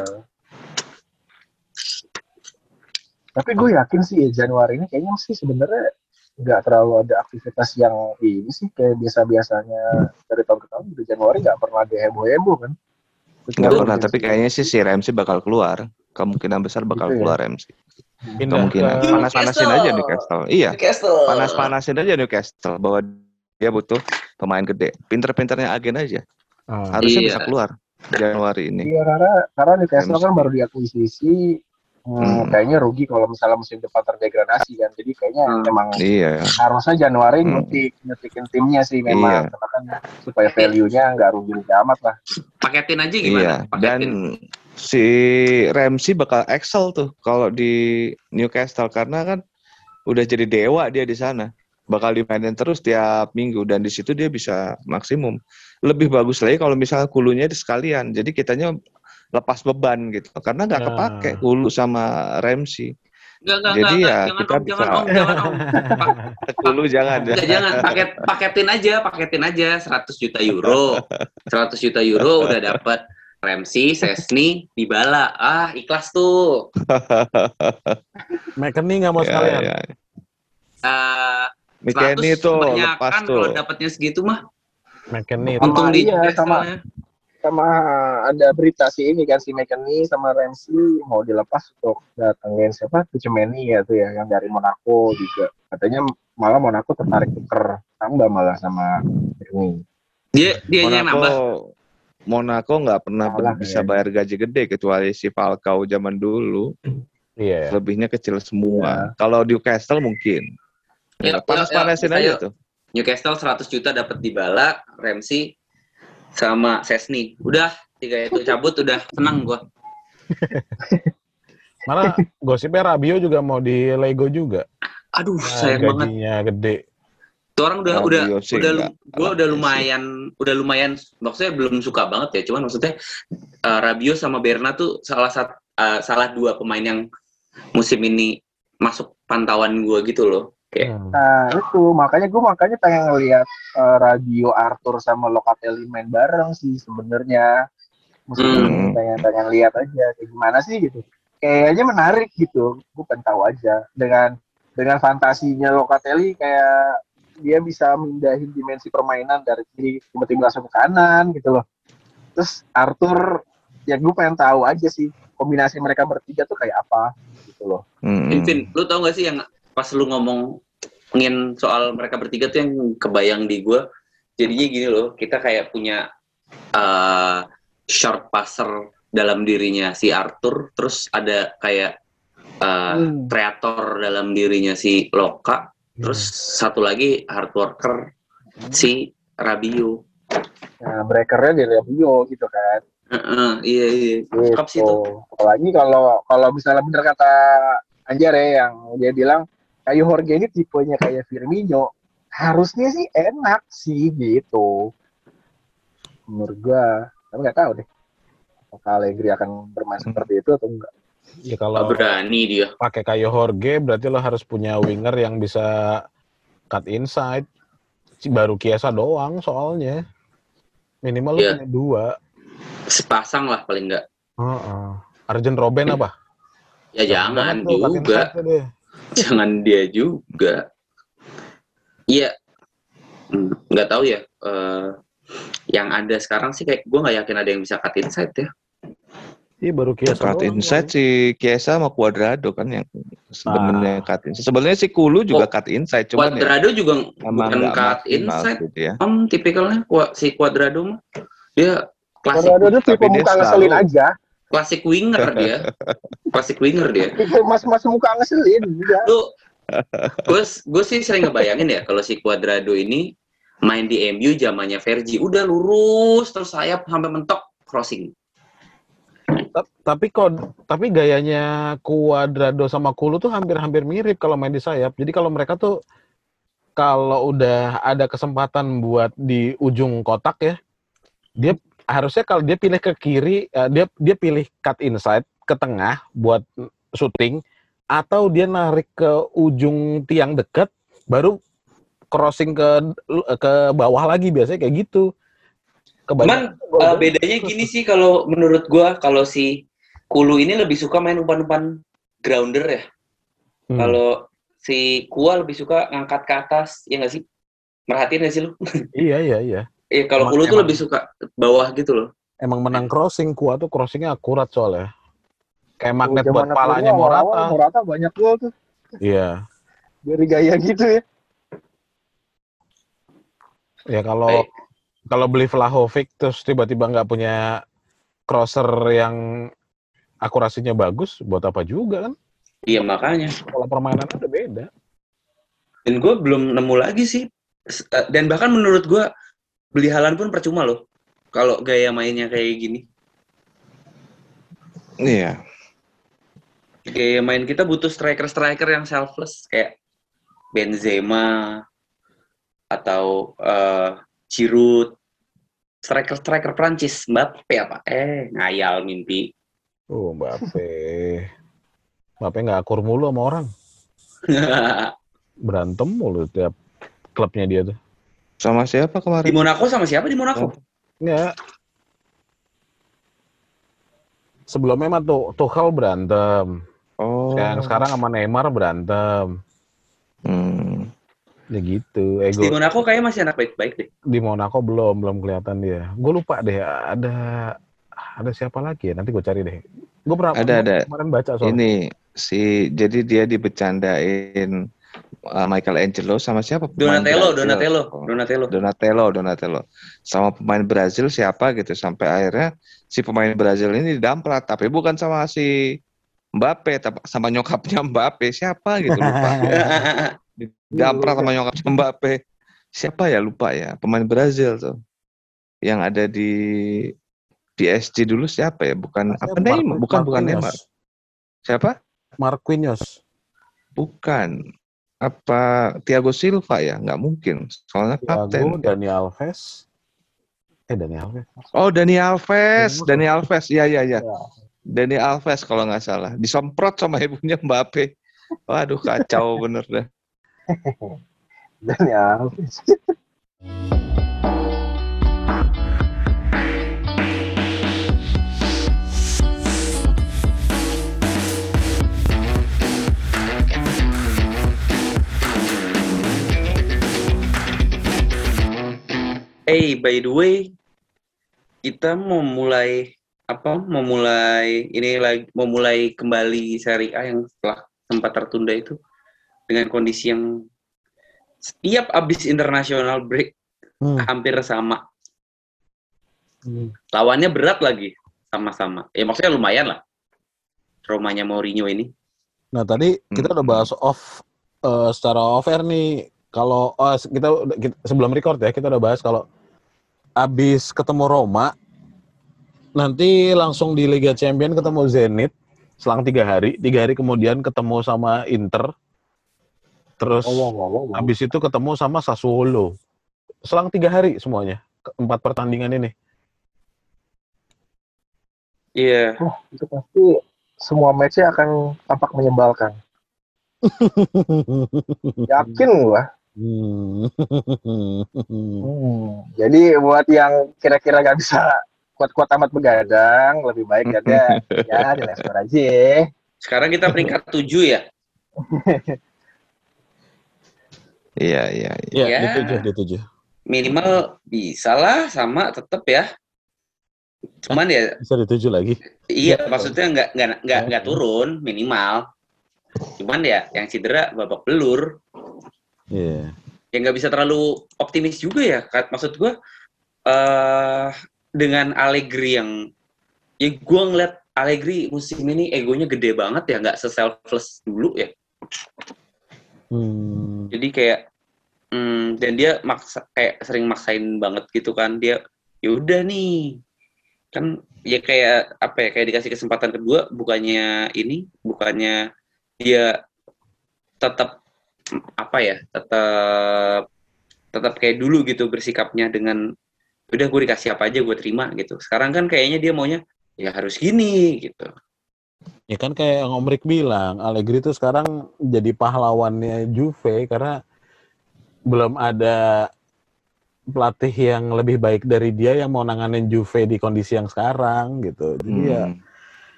Speaker 2: Tapi gue yakin sih Januari ini kayaknya sih sebenarnya nggak terlalu ada aktivitas yang ini sih kayak biasa-biasanya dari tahun ke tahun di Januari nggak pernah ada heboh-heboh kan.
Speaker 4: Nggak pernah, tapi kayaknya sih si Ramsey bakal keluar. Kemungkinan besar bakal
Speaker 2: Gitu ya?
Speaker 4: keluar Ramsey.
Speaker 3: Pindah
Speaker 4: Kemungkinan.
Speaker 3: ke
Speaker 4: Panas-panasin
Speaker 1: Newcastle.
Speaker 4: aja Newcastle. Iya,
Speaker 1: Castle.
Speaker 4: panas-panasin aja Newcastle bahwa dia butuh pemain gede. Pinter-pinternya agen aja.
Speaker 3: Ah.
Speaker 4: Harusnya
Speaker 1: Iya.
Speaker 4: bisa keluar Januari ini.
Speaker 2: Iya karena karena Newcastle kan baru diakuisisi hmm,
Speaker 4: Hmm.
Speaker 2: kayaknya rugi kalau misalnya musim depan terdegradasi kan. Jadi kayaknya
Speaker 1: Hmm.
Speaker 2: emang
Speaker 4: Iya.
Speaker 2: harusnya Januari
Speaker 4: Hmm.
Speaker 2: nyutik nyutikin timnya sih memang
Speaker 4: Iya.
Speaker 2: kan supaya value-nya nggak rugi amat lah.
Speaker 1: Paketin aja gimana?
Speaker 4: Iya,
Speaker 1: Paketin.
Speaker 4: dan si Ramsey bakal excel tuh kalau di Newcastle karena kan udah jadi dewa dia di sana. Bakal dimainin terus tiap minggu dan di situ dia bisa maksimum. Lebih bagus lagi kalau misalnya kulunya di sekalian. Jadi kitanya lepas beban gitu. Karena nggak
Speaker 3: Nah.
Speaker 4: kepake kulu sama Ramsey.
Speaker 1: Enggak, enggak,
Speaker 4: Jadi
Speaker 1: enggak,
Speaker 4: ya,
Speaker 1: enggak. jangan
Speaker 4: kita
Speaker 1: om, jangan
Speaker 4: bisa-
Speaker 1: om, jangan om. Pak-
Speaker 4: Kulu jangan.
Speaker 1: enggak, jangan paket paketin aja, paketin aja 100 juta euro. 100 juta euro udah dapat Ramsey, Sesni, Dybala. Ah, ikhlas tuh.
Speaker 3: McKennie nggak mau
Speaker 4: Ya,
Speaker 3: sekalian.
Speaker 4: ya.
Speaker 1: Eh,
Speaker 4: McKennie
Speaker 1: 100
Speaker 4: tuh
Speaker 1: kebanyakan
Speaker 4: lepas
Speaker 1: kalau
Speaker 4: tuh.
Speaker 1: dapatnya segitu mah.
Speaker 3: McKennie.
Speaker 2: Sama
Speaker 1: Untung di
Speaker 2: iya, sama-
Speaker 1: ya.
Speaker 2: Sama ada berita sih ini kan si McKennie sama Ramsey mau dilepas untuk datengin siapa Tuchemeni ya tuh ya yang dari Monaco juga. Katanya malah Monaco tertarik tuker tambah malah sama McKennie.
Speaker 1: Dia dia yang nambah.
Speaker 4: Monaco Monaco nggak pernah
Speaker 2: Kalah
Speaker 4: bisa
Speaker 2: kayaknya.
Speaker 4: bayar gaji gede kecuali si Falcao zaman dulu
Speaker 3: Iya.
Speaker 4: lebihnya kecil semua. Kalau Newcastle mungkin
Speaker 1: Ya,
Speaker 4: panas-panasin
Speaker 1: ya, ya,
Speaker 4: aja
Speaker 1: ayo.
Speaker 4: tuh.
Speaker 1: Newcastle 100 juta dapat Dybala, Ramsey sama Sesni. Udah tiga itu cabut udah senang gua.
Speaker 3: Malah gosipnya Rabio juga mau di Lego juga.
Speaker 1: Aduh,
Speaker 3: Nah,
Speaker 1: sayang banget.
Speaker 3: gajinya gede.
Speaker 1: Tuh orang udah
Speaker 4: Rabio
Speaker 1: udah
Speaker 4: sih
Speaker 1: udah
Speaker 4: enggak.
Speaker 1: gua udah lumayan udah lumayan maksudnya belum suka banget ya, cuman maksudnya uh, Rabio sama Berna tuh salah satu salah dua pemain yang musim ini masuk pantauan gua gitu loh. Kayak
Speaker 3: Hmm.
Speaker 2: Nah itu makanya gue makanya pengen ngeliat eh, Radio Arthur sama Locatelli main bareng sih sebenarnya. Maksudnya
Speaker 4: Hmm.
Speaker 2: pengen pengen lihat aja kayak gimana sih gitu. Kayaknya menarik gitu. Gue pengen tahu aja dengan dengan fantasinya Locatelli kayak dia bisa mindahin dimensi permainan dari kiri tiba-tiba langsung ke kanan gitu loh. Terus Arthur ya gue pengen tahu aja sih kombinasi mereka bertiga tuh kayak apa gitu loh.
Speaker 4: Mm-mm.
Speaker 1: Vin, lu tau gak sih yang pas lu ngomong ngin soal mereka bertiga tuh yang kebayang di gua jadinya gini loh kita kayak punya uh, short passer dalam dirinya si Arthur terus ada kayak uh,
Speaker 2: Hmm.
Speaker 1: kreator dalam dirinya si Loka terus satu lagi hard worker si Rabio
Speaker 2: Nah, breakernya di Rabio gitu kan.
Speaker 1: Heeh, iya iya
Speaker 2: Gitu. Apalagi kalau kalau misalnya bener kata Anjar ya yang dia bilang kayu Jorge ini tipenya kayak Firmino, harusnya sih enak sih gitu. menurut gua. Tapi nggak tahu deh. Apakah Allegri akan bermain seperti itu atau enggak?
Speaker 3: Ya
Speaker 1: Nggak
Speaker 3: kalau
Speaker 1: berani dia.
Speaker 3: pakai kayu Jorge berarti lo harus punya winger yang bisa cut inside. Si- Baru Kiesa doang soalnya. Minimal lo
Speaker 1: Iya.
Speaker 3: punya dua.
Speaker 1: Sepasang lah paling nggak.
Speaker 3: Heeh. Arjen Robben apa?
Speaker 1: Ya jangan
Speaker 3: tuh, cut
Speaker 1: juga. Jangan dia juga. Iya, Hmm, nggak tahu ya. Eh, yang ada sekarang sih kayak gue nggak yakin ada yang bisa cut inside ya.
Speaker 3: Iya baru Kiesa
Speaker 4: cut
Speaker 3: doang.
Speaker 4: inside si Kiesa sama Cuadrado kan yang
Speaker 3: Ah.
Speaker 4: sebenarnya cut inside. Sebenarnya si Kulu juga
Speaker 1: Oh,
Speaker 4: cut inside, cuman ya
Speaker 1: Cuadrado juga bukan cut
Speaker 4: maksimal
Speaker 1: inside.
Speaker 4: gitu ya.
Speaker 1: Om tipikalnya si Cuadrado mah dia klasik
Speaker 2: Kalau dia tipe muka ngeselin aja.
Speaker 1: Klasik winger dia. klasik winger dia.
Speaker 2: Mas-mas muka ngeselin. Udah.
Speaker 1: Lu gue gue sih sering ngebayangin ya kalau si Cuadrado ini main di MU zamannya Vergi udah lurus terus sayap sampai mentok crossing.
Speaker 3: Ta- Tapi kok tapi gayanya Cuadrado sama Kulu tuh hampir-hampir mirip kalau main di sayap. Jadi kalau mereka tuh kalau udah ada kesempatan buat di ujung kotak ya, dia harusnya kalau dia pilih ke kiri, eh, dia dia pilih cut inside ke tengah buat shooting atau dia narik ke ujung tiang dekat baru crossing ke ke bawah lagi biasanya kayak gitu.
Speaker 1: Cuman uh, bedanya gini sih kalau menurut gua kalau si Kulu ini lebih suka main umpan-umpan grounder ya.
Speaker 3: Hmm.
Speaker 1: Kalau si Kua lebih suka ngangkat ke atas, ya nggak sih? Merhatiin nggak sih lu?
Speaker 3: Iya iya iya.
Speaker 1: Iya, kalau Kulu tuh
Speaker 3: emang.
Speaker 1: lebih suka bawah gitu loh.
Speaker 3: Emang menang crossing kuat tuh crossingnya akurat soalnya. Kayak magnet
Speaker 2: Zaman
Speaker 3: buat palanya
Speaker 2: dulu awal-awal
Speaker 3: Morata.
Speaker 2: Morata banyak gol tuh.
Speaker 3: Iya.
Speaker 2: Dari gaya gitu ya.
Speaker 3: Ya kalau kalau beli Vlahovic terus tiba-tiba nggak punya crosser yang akurasinya bagus, buat apa juga kan?
Speaker 1: Iya makanya.
Speaker 3: Kalau permainan ada beda.
Speaker 1: Dan gue belum nemu lagi sih. Eh, Dan bahkan menurut gue beli Halan pun percuma loh. Kalau gaya mainnya kayak gini.
Speaker 4: Iya.
Speaker 1: Gaya main kita butuh striker-striker yang selfless kayak Benzema atau eh Giroud. Striker-striker Prancis, Mbappe apa? Eh, ngayal mimpi.
Speaker 3: Oh, Mbappe. Mbappe nggak akur mulu sama orang. Berantem mulu tiap klubnya dia tuh.
Speaker 4: Sama siapa
Speaker 1: di
Speaker 4: kemarin?
Speaker 1: Monaco sama siapa di Monaco?
Speaker 3: Nggak. Sebelumnya mah tuh Tuchel berantem.
Speaker 4: Oh.
Speaker 3: Yang sekarang sama Neymar berantem.
Speaker 4: Hmm.
Speaker 3: Ya gitu. Ego.
Speaker 1: Di Monaco kayaknya masih anak baik-baik deh.
Speaker 3: di Monaco belum belum kelihatan dia. Gue lupa deh ada ada siapa lagi ya? Nanti gue cari deh. Gue pernah
Speaker 4: Ada, ada.
Speaker 3: kemarin baca soal
Speaker 4: Ini si jadi dia dibecandain uh, Michael Angelo sama siapa? Pemain
Speaker 1: Donatello,
Speaker 4: Brazil.
Speaker 1: Donatello,
Speaker 4: Oh,
Speaker 1: Donatello.
Speaker 4: Donatello, Donatello. Sama pemain Brazil siapa gitu sampai akhirnya si pemain Brazil ini didamprat tapi bukan sama si Mbappe tapi sama nyokapnya Mbappe siapa gitu lupa. Didamprat sama nyokapnya Mbappe. Siapa ya lupa ya pemain Brazil tuh. Yang ada di PSG dulu siapa ya? Bukan apa. Neymar? Bukan bukan Neymar. Siapa?
Speaker 3: Marquinhos.
Speaker 4: Bukan. Apa Thiago Silva ya? Nggak mungkin. Soalnya
Speaker 3: Thiago,
Speaker 4: kapten.
Speaker 3: Dani Alves. Eh Dani Alves.
Speaker 4: Oh, Dani Alves.
Speaker 3: Dani
Speaker 4: Dani Alves. Iya, iya, iya.
Speaker 3: Ya.
Speaker 4: Dani Alves kalau nggak salah. Disemprot sama ibunya Mbappe. Waduh, kacau bener dah.
Speaker 2: Dan
Speaker 1: Hey, by the way, kita mau mulai apa? Mau mulai ini lagi mau mulai kembali A yang setelah sempat tertunda itu dengan kondisi yang setiap abis international break
Speaker 3: Hmm.
Speaker 1: hampir sama. Lawannya berat lagi sama-sama. Ya maksudnya lumayan lah. Romanya Mourinho ini.
Speaker 3: Nah tadi kita udah bahas off eh, secara off air nih. Kalau oh, kita, kita sebelum record ya kita udah bahas kalau abis ketemu Roma nanti langsung di Liga Champion ketemu Zenit selang tiga hari. Tiga hari kemudian ketemu sama Inter. Terus
Speaker 2: ngomong-ngomong,
Speaker 3: Habis itu ketemu sama Sassuolo. Selang tiga hari semuanya. Empat pertandingan ini.
Speaker 1: Iya.
Speaker 2: Wah, itu pasti semua matchnya akan tampak menyebalkan. Yakin gua.
Speaker 3: Hmm.
Speaker 2: Hmm. Jadi buat yang kira-kira nggak bisa kuat-kuat amat begadang, lebih baik lihatnya ya di Leicester aja.
Speaker 1: Sekarang kita peringkat 7 ya.
Speaker 4: Iya, iya, iya.
Speaker 3: Ya,
Speaker 1: Ya.
Speaker 3: di tujuh, di tujuh.
Speaker 1: Minimal bisa lah sama tetep ya. Cuman ya
Speaker 3: Bisa di tujuh lagi.
Speaker 1: iya maksudnya nggak nggak nggak nggak turun minimal. Cuman ya yang cedera babak belur.
Speaker 3: Iya.
Speaker 1: ya nggak bisa terlalu optimis juga ya. Maksud gue eh dengan Allegri yang ya gue ngeliat Allegri musim ini egonya gede banget ya, nggak se-selfless dulu ya.
Speaker 3: Hmm.
Speaker 1: Jadi kayak hmm, dan dia maksa kayak sering maksain banget gitu kan. Dia ya udah nih kan ya kayak apa ya kayak dikasih kesempatan kedua bukannya ini bukannya dia tetap apa ya tetap tetap kayak dulu gitu bersikapnya dengan udah gue dikasih apa aja gue terima gitu. Sekarang kan kayaknya dia maunya ya harus gini gitu.
Speaker 3: Ya kan kayak yang Om Rick bilang, Allegri itu sekarang jadi pahlawannya Juve karena belum ada pelatih yang lebih baik dari dia yang mau nanganin Juve di kondisi yang sekarang gitu. Jadi ya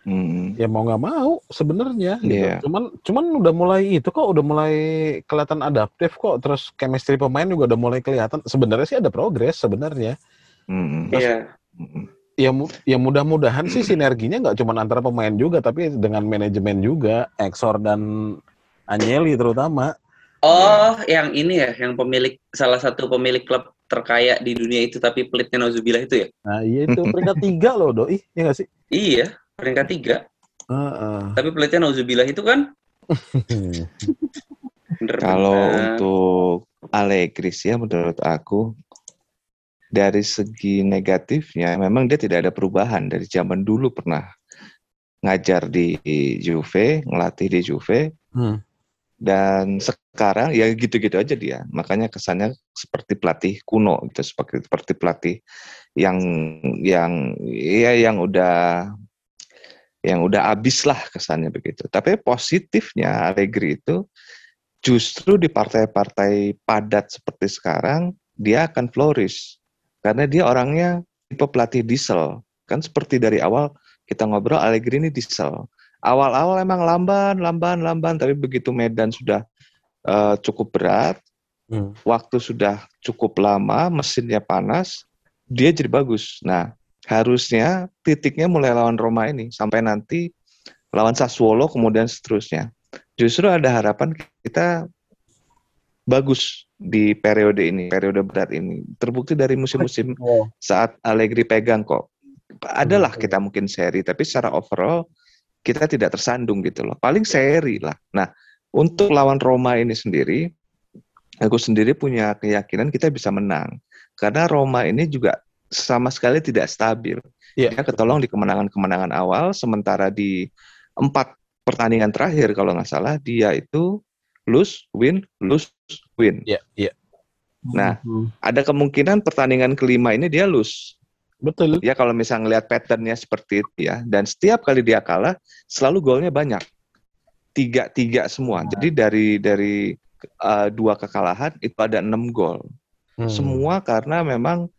Speaker 4: Hmm.
Speaker 3: ya mau nggak mau sebenarnya gitu.
Speaker 4: Iya.
Speaker 3: Cuman cuman udah mulai itu kok udah mulai kelihatan adaptif kok terus chemistry pemain juga udah mulai kelihatan. Sebenarnya sih ada progres sebenarnya.
Speaker 4: Hmm.
Speaker 1: Iya
Speaker 4: Hmm.
Speaker 3: Ya ya mudah-mudahan sih sinerginya nggak cuma antara pemain juga tapi dengan manajemen juga, Exor dan Agnelli terutama.
Speaker 1: oh yang ini ya yang pemilik salah satu pemilik klub terkaya di dunia itu tapi pelitnya Nauzubillah itu ya
Speaker 3: Nah, iya itu peringkat tiga loh, doi. Ya nggak sih?
Speaker 1: iya peringkat tiga
Speaker 3: Heeh.
Speaker 1: tapi pelitnya Nauzubillah itu kan
Speaker 4: Kalau untuk Allegri sih ya menurut aku dari segi negatifnya memang dia tidak ada perubahan dari zaman dulu pernah ngajar di Juve, ngelatih di Juve
Speaker 3: Hmm.
Speaker 4: dan sekarang ya gitu-gitu aja dia. Makanya kesannya seperti pelatih kuno gitu, seperti seperti pelatih yang yang ya yang udah yang udah abis lah kesannya begitu. Tapi positifnya Allegri itu justru di partai-partai padat seperti sekarang dia akan flourish karena dia orangnya tipe pelatih diesel. Kan seperti dari awal kita ngobrol Allegri ini diesel. Awal-awal emang lamban, lamban, lamban, tapi begitu medan sudah eh, cukup berat,
Speaker 3: Hmm.
Speaker 4: waktu sudah cukup lama, mesinnya panas, dia jadi bagus. Nah, harusnya titiknya mulai lawan Roma ini sampai nanti lawan Sassuolo kemudian seterusnya. Justru ada harapan kita bagus di periode ini, periode berat ini. Terbukti dari musim-musim
Speaker 2: Oh,
Speaker 4: saat Allegri pegang kok. Adalah kita mungkin seri, tapi secara overall kita tidak tersandung gitu loh. Paling seri lah. Nah, untuk lawan Roma ini sendiri, aku sendiri punya keyakinan kita bisa menang. Karena Roma ini juga sama sekali tidak stabil.
Speaker 3: Iya.
Speaker 4: Dia ketolong di kemenangan-kemenangan awal, sementara di empat pertandingan terakhir kalau nggak salah, dia itu lose, win, lose, win.
Speaker 3: Iya, iya.
Speaker 4: Nah,
Speaker 2: Hmm.
Speaker 4: ada kemungkinan pertandingan kelima ini dia lose.
Speaker 3: Betul.
Speaker 4: Ya kalau misalnya ngelihat patternnya seperti itu ya, dan setiap kali dia kalah selalu golnya banyak, tiga tiga semua. Jadi dari dari uh, dua kekalahan itu ada enam gol.
Speaker 3: Hmm.
Speaker 4: Semua karena memang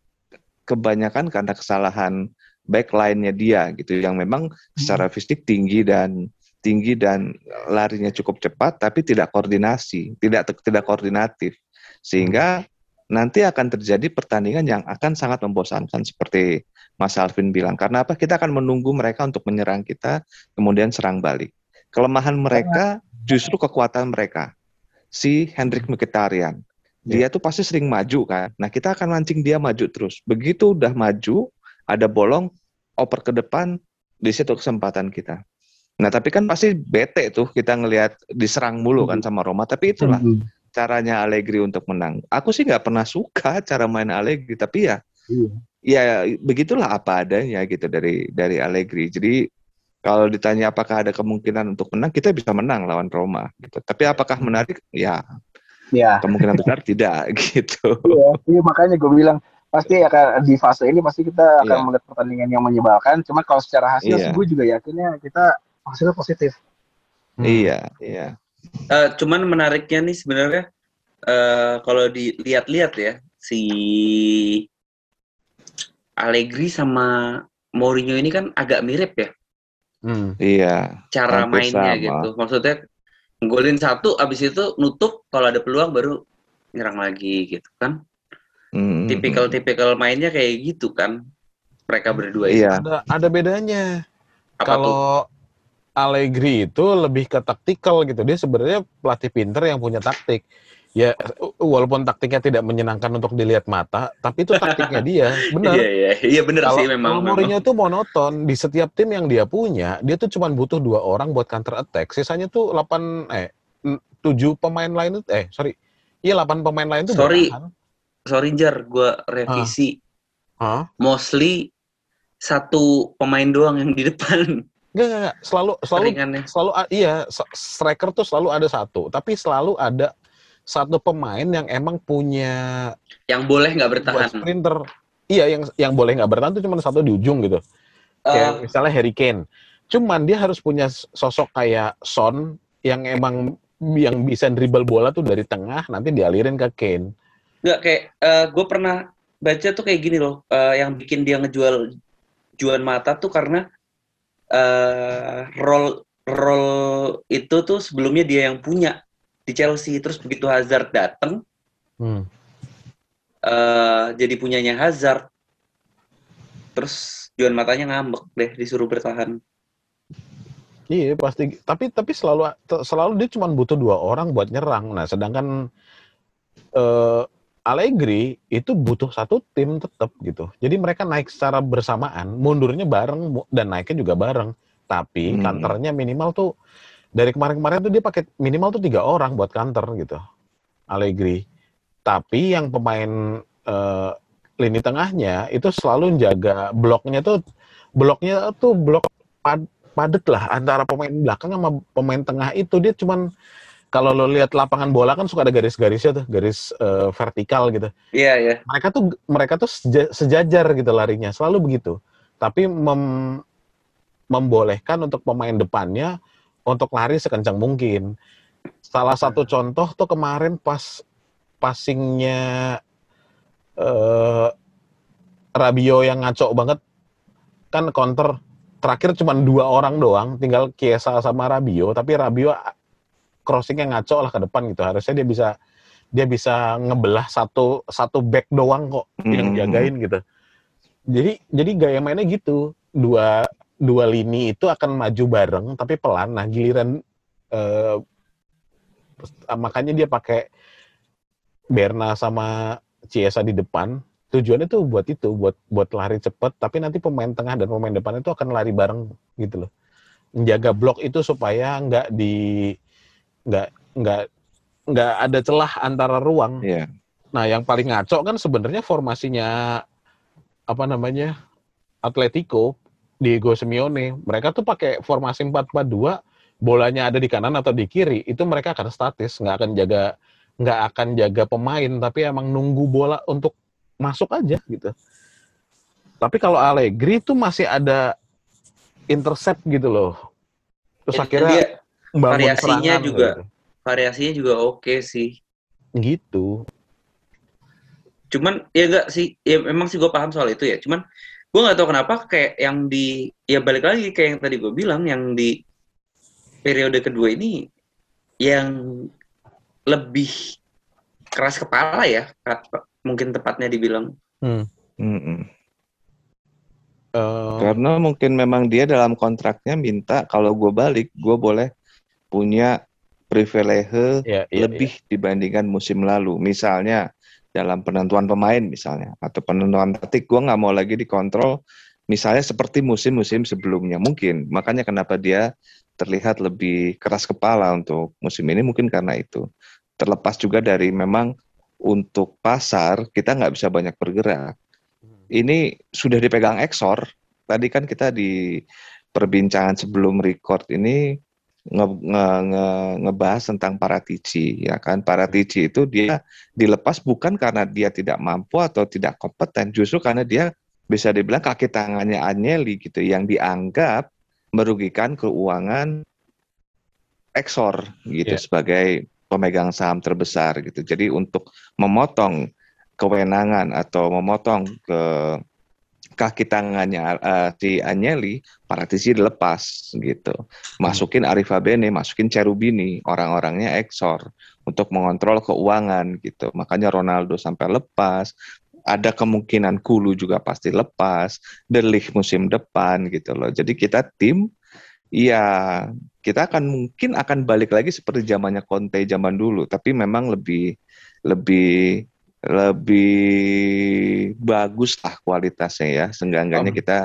Speaker 4: kebanyakan karena kesalahan backline-nya dia gitu, yang memang secara fisik tinggi dan tinggi dan larinya cukup cepat, tapi tidak koordinasi, tidak tidak koordinatif, sehingga nanti akan terjadi pertandingan yang akan sangat membosankan seperti Mas Alvin bilang. Karena apa? Kita akan menunggu mereka untuk menyerang kita, kemudian serang balik. Kelemahan mereka justru kekuatan mereka. Si Hendrik Mkhitaryan. Dia tuh pasti sering maju kan. Nah, kita akan mancing dia maju terus. Begitu udah maju, ada bolong, oper ke depan, di situ kesempatan kita. Nah, tapi kan pasti bete tuh kita ngelihat diserang mulu kan sama Roma. Tapi itulah
Speaker 2: Hmm.
Speaker 4: caranya Allegri untuk menang. Aku sih nggak pernah suka cara main Allegri, tapi ya
Speaker 2: Iya.
Speaker 4: ya begitulah apa adanya gitu dari dari Allegri. Jadi kalau ditanya apakah ada kemungkinan untuk menang, kita bisa menang lawan Roma gitu. Tapi apakah menarik? Ya
Speaker 2: Ya,
Speaker 4: kemungkinan besar tidak gitu.
Speaker 2: iya, iya, makanya gue bilang pasti akan di fase ini pasti kita akan
Speaker 4: Iya.
Speaker 2: melihat pertandingan yang menyebalkan. Cuma kalau secara hasil sih gue juga yakinnya kita hasilnya positif.
Speaker 3: Hmm.
Speaker 4: Iya, iya.
Speaker 1: Eh, cuman menariknya nih sebenarnya eh kalau dilihat-lihat ya si Allegri sama Mourinho ini kan agak mirip ya
Speaker 3: Hmm.
Speaker 4: Iya.
Speaker 1: cara
Speaker 4: Hampir
Speaker 1: mainnya
Speaker 4: sama.
Speaker 1: gitu. Maksudnya golin satu abis itu nutup kalau ada peluang baru nyerang lagi gitu kan.
Speaker 4: Mm, mm,
Speaker 1: Tipikal-tipikal mainnya kayak gitu kan. Mereka berdua itu.
Speaker 4: Iya.
Speaker 3: Ada ada bedanya.
Speaker 1: Apa tuh?
Speaker 3: Kalau Allegri itu lebih ke taktikal gitu. Dia sebenarnya pelatih pinter yang punya taktik. Ya walaupun taktiknya tidak menyenangkan untuk dilihat mata, tapi itu taktiknya dia. Benar.
Speaker 1: Iya iya iya
Speaker 3: Kalau
Speaker 1: sih memang.
Speaker 3: kalau. Mourinho tuh monoton di setiap tim yang dia punya, dia tuh cuma butuh dua orang buat counter attack. Sisanya tuh 8 eh 7 pemain lain itu eh sorry. Iya 8 pemain lain tuh
Speaker 1: Sorry. Sorry Jar, gue revisi.
Speaker 3: Hah?
Speaker 1: Mostly satu pemain doang yang di depan
Speaker 3: Enggak, enggak, enggak. Selalu selalu selalu a- iya striker tuh selalu ada satu, tapi selalu ada satu pemain yang emang punya
Speaker 1: Yang boleh nggak bertahan.
Speaker 3: sprinter. Iya, yang yang boleh nggak bertahan tuh cuma satu di ujung gitu.
Speaker 1: Eh,
Speaker 3: Kayak misalnya Harry Kane. Cuman dia harus punya sosok kayak Son yang emang yang bisa dribble bola tuh dari tengah nanti dialirin ke Kane.
Speaker 1: Nggak kayak gue pernah baca tuh kayak gini loh, eh, yang bikin dia ngejual Juan Mata tuh karena eh role role itu tuh sebelumnya dia yang punya di Chelsea, terus begitu Hazard dateng
Speaker 3: Hmm.
Speaker 1: eh jadi punyanya Hazard, terus Juan Matanya ngambek deh disuruh bertahan.
Speaker 3: Iya pasti. Tapi tapi selalu selalu dia cuma butuh dua orang buat nyerang. Nah sedangkan eh, Allegri itu butuh satu tim tetap gitu. Jadi mereka naik secara bersamaan, mundurnya bareng dan naiknya juga bareng. Tapi
Speaker 4: Hmm.
Speaker 3: kantornya minimal tuh dari kemarin-kemarin tuh dia pakai minimal tuh tiga orang buat kantor gitu. Allegri. Tapi yang pemain eh, lini tengahnya itu selalu jaga bloknya tuh bloknya tuh blok pad, padet lah antara pemain belakang sama pemain tengah itu dia cuman kalau lo lihat lapangan bola kan suka ada garis-garisnya tuh garis eh, vertikal gitu
Speaker 1: Iya ya.
Speaker 3: mereka tuh mereka tuh seja- sejajar gitu larinya selalu begitu tapi mem- membolehkan untuk pemain depannya untuk lari sekencang mungkin. Salah satu contoh tuh kemarin pas passingnya eh Rabio yang ngaco banget. Kan counter terakhir cuma dua orang doang tinggal Kiesa sama Rabio tapi Rabio crossingnya ngaco lah ke depan gitu. Harusnya dia bisa dia bisa ngebelah satu satu back doang kok yang
Speaker 4: Hmm.
Speaker 3: jagain gitu. Jadi jadi gaya mainnya gitu. Dua dua lini itu akan maju bareng tapi pelan nah giliran eh, makanya dia pakai Berna sama Ciesa di depan tujuannya tuh buat itu buat buat lari cepet tapi nanti pemain tengah dan pemain depan itu akan lari bareng gitu loh menjaga blok itu supaya nggak di nggak nggak nggak ada celah antara ruang
Speaker 4: Iya.
Speaker 3: Nah, yang paling ngaco kan sebenarnya formasinya apa namanya? Atletico Diego Simeone. Mereka tuh pakai formasi 4-4-2, bolanya ada di kanan atau di kiri, itu mereka akan statis, nggak akan jaga nggak akan jaga pemain, tapi emang nunggu bola untuk masuk aja gitu. Tapi kalau Allegri tuh masih ada intercept gitu loh. Terus
Speaker 1: Itu
Speaker 3: akhirnya
Speaker 1: dia variasinya juga.
Speaker 3: gitu.
Speaker 1: variasinya juga oke sih.
Speaker 3: Gitu.
Speaker 1: Cuman ya enggak sih, ya memang sih gue paham soal itu ya. Cuman gue nggak tahu kenapa kayak yang di ya balik lagi kayak yang tadi gue bilang yang di periode kedua ini yang lebih keras kepala ya mungkin tepatnya dibilang
Speaker 3: Hmm. Eh,
Speaker 4: Karena mungkin memang dia dalam kontraknya minta kalau gue balik, gue boleh punya privilege
Speaker 3: ya, iya,
Speaker 4: lebih dibandingkan musim lalu. Misalnya dalam penentuan pemain misalnya atau penentuan taktik, gue nggak mau lagi dikontrol. Misalnya seperti musim-musim sebelumnya mungkin. Makanya kenapa dia terlihat lebih keras kepala untuk musim ini mungkin karena itu. Terlepas juga dari memang untuk pasar kita nggak bisa banyak bergerak. Ini sudah dipegang Exor. Tadi kan kita di perbincangan sebelum record ini nge, nge- nge- ngebahas tentang Paratici ya kan Paratici itu dia dilepas bukan karena dia tidak mampu atau tidak kompeten justru karena dia bisa dibilang kaki tangannya Agnelli gitu yang dianggap merugikan keuangan Exor gitu
Speaker 3: Iya.
Speaker 4: sebagai pemegang saham terbesar gitu jadi untuk memotong kewenangan atau memotong ke kaki tangannya eh, si Agnelli Paratici dilepas gitu masukin Arifa Bene, masukin Cherubini, orang-orangnya Exor untuk mengontrol keuangan gitu. Makanya Ronaldo sampai lepas, ada kemungkinan Kulu juga pasti lepas, De Ligt musim depan gitu loh. Jadi kita tim ya kita akan mungkin akan balik lagi seperti zamannya Conte zaman dulu, tapi memang lebih lebih lebih bagus lah kualitasnya ya. Seenggak-enggaknya
Speaker 1: Om.
Speaker 4: kita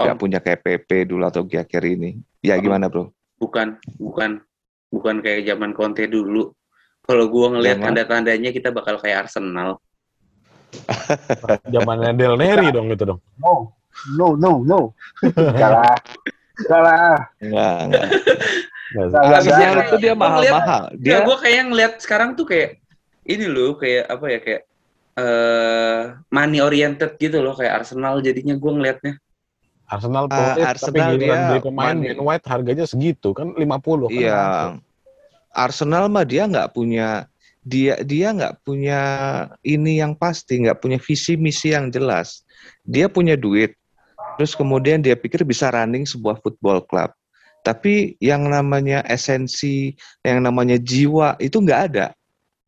Speaker 4: nggak punya kayak PP dulu atau Giacher ini. Ya
Speaker 1: Om.
Speaker 4: gimana bro?
Speaker 1: bukan bukan bukan kayak zaman Conte dulu. Kalau gua ngelihat tanda-tandanya kita bakal kayak Arsenal.
Speaker 3: Zamannya Del Neri dong gitu dong.
Speaker 2: No, no, no, no. Enggak lah. Enggak.
Speaker 4: Enggak, enggak. Itu dia mahal-mahal.
Speaker 1: Ya,
Speaker 4: Dia
Speaker 1: gue kayak ngeliat sekarang tuh kayak ini loh kayak apa ya kayak eh money oriented gitu loh kayak Arsenal jadinya gue ngelihatnya.
Speaker 3: Arsenal
Speaker 4: Ah,
Speaker 3: profit, tapi
Speaker 4: Arsenal
Speaker 3: giliran
Speaker 4: dia
Speaker 3: beli pemain
Speaker 4: money.
Speaker 3: Ben White harganya segitu kan 50 kan.
Speaker 4: Iya. Arsenal mah dia nggak punya dia dia nggak punya ini yang pasti, nggak punya visi misi yang jelas. Dia punya duit, terus kemudian dia pikir bisa running sebuah football club. Tapi yang namanya esensi, yang namanya jiwa itu nggak ada.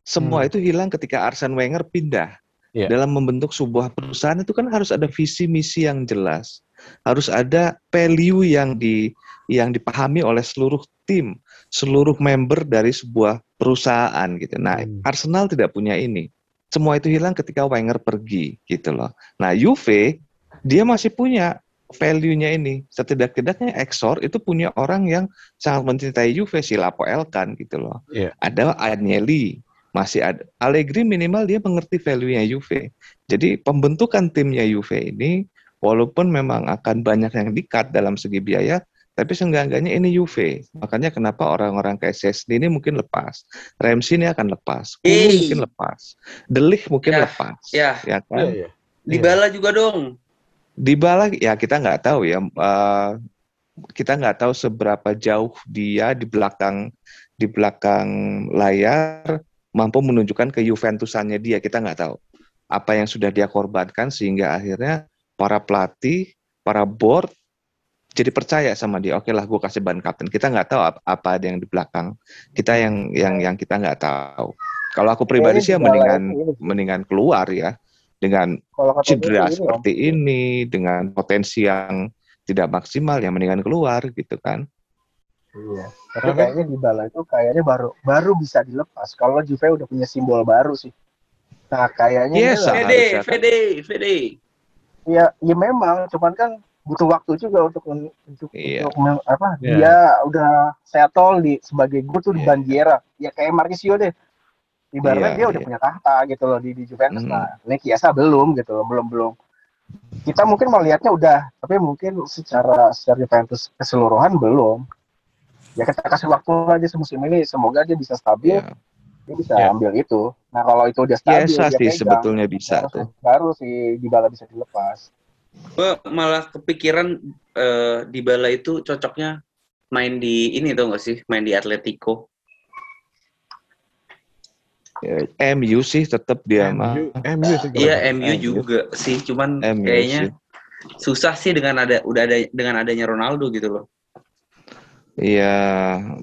Speaker 4: Semua
Speaker 3: Hmm.
Speaker 4: itu hilang ketika Arsene Wenger pindah.
Speaker 3: Iya.
Speaker 4: Dalam membentuk sebuah perusahaan itu kan harus ada visi misi yang jelas, harus ada value yang di yang dipahami oleh seluruh tim, seluruh member dari sebuah perusahaan gitu. Nah,
Speaker 3: Hmm.
Speaker 4: Arsenal tidak punya ini. Semua itu hilang ketika Wenger pergi gitu loh. Nah, Juve dia masih punya value-nya ini. Setidak-tidaknya Exor itu punya orang yang sangat mencintai Juve si Lapo Elkan gitu loh.
Speaker 3: Iya.
Speaker 4: Ada Agnelli, masih ada Allegri minimal dia mengerti value-nya Juve. Jadi pembentukan timnya Juve ini walaupun memang akan banyak yang dikat dalam segi biaya, tapi seenggak-enggaknya ini Juve. Makanya kenapa orang-orang kayak Szczesny ini mungkin lepas. Ramsey ini akan lepas.
Speaker 1: Hey.
Speaker 4: mungkin lepas. Delik mungkin
Speaker 1: Ya,
Speaker 4: lepas.
Speaker 1: ya.
Speaker 3: Iya,
Speaker 4: kan?
Speaker 3: iya.
Speaker 1: Dybala juga dong.
Speaker 4: Dybala ya kita nggak tahu ya. Eh, kita nggak tahu seberapa jauh dia di belakang di belakang layar mampu menunjukkan ke Juventusannya dia. Kita nggak tahu apa yang sudah dia korbankan sehingga akhirnya para pelatih, para board jadi percaya sama dia. Oke lah, gue kasih ban kapten. Kita nggak tahu ap- apa ada yang di belakang. Kita yang yang yang kita nggak tahu. Kalau aku pribadi sih ya mendingan
Speaker 2: ini
Speaker 4: mendingan keluar ya dengan cedera
Speaker 2: ini, Om.
Speaker 4: seperti ini dengan potensi yang tidak maksimal ya mendingan keluar gitu kan.
Speaker 2: Iya. Tapi
Speaker 3: Kenapa?
Speaker 2: kayaknya di Bala itu kayaknya baru baru bisa dilepas. Kalau Juve udah punya simbol baru sih. Nah, kayaknya
Speaker 4: Yes.
Speaker 1: VD,
Speaker 4: harusnya kan.
Speaker 1: VD, VD.
Speaker 2: ya, ya memang, cuman kan butuh waktu juga untuk untuk,
Speaker 4: Iya.
Speaker 2: untuk apa?
Speaker 3: Iya.
Speaker 2: Dia udah settle di sebagai gue tuh di
Speaker 4: Iya.
Speaker 2: Bandiera. Ya kayak Marquisio deh. Ibaratnya
Speaker 4: Iya,
Speaker 2: dia udah
Speaker 4: iya.
Speaker 2: punya tahta gitu loh di, di Juventus.
Speaker 4: Hmm.
Speaker 2: Nah, ini Kiesa belum gitu loh, belum belum. Kita mungkin melihatnya udah, tapi mungkin secara secara Juventus keseluruhan belum. Ya kita kasih waktu aja semusim ini, semoga dia bisa stabil,
Speaker 4: Ya.
Speaker 2: dia bisa
Speaker 3: Ya.
Speaker 2: ambil itu. Nah kalau itu udah stabil,
Speaker 4: Biasa
Speaker 2: dia
Speaker 4: sih
Speaker 2: pegang,
Speaker 4: sebetulnya bisa
Speaker 2: baru,
Speaker 4: tuh.
Speaker 2: baru si Dybala bisa dilepas.
Speaker 1: Gue malah kepikiran eh, Dybala itu cocoknya main di ini tuh gak sih? Main di Atletico.
Speaker 4: Ya, MU sih tetap dia mah.
Speaker 3: MU, sih.
Speaker 1: Iya. MU
Speaker 4: MU.
Speaker 1: juga sih, cuman
Speaker 4: MU
Speaker 1: kayaknya
Speaker 4: sih.
Speaker 1: susah sih dengan ada udah ada dengan adanya Ronaldo gitu loh.
Speaker 4: Iya,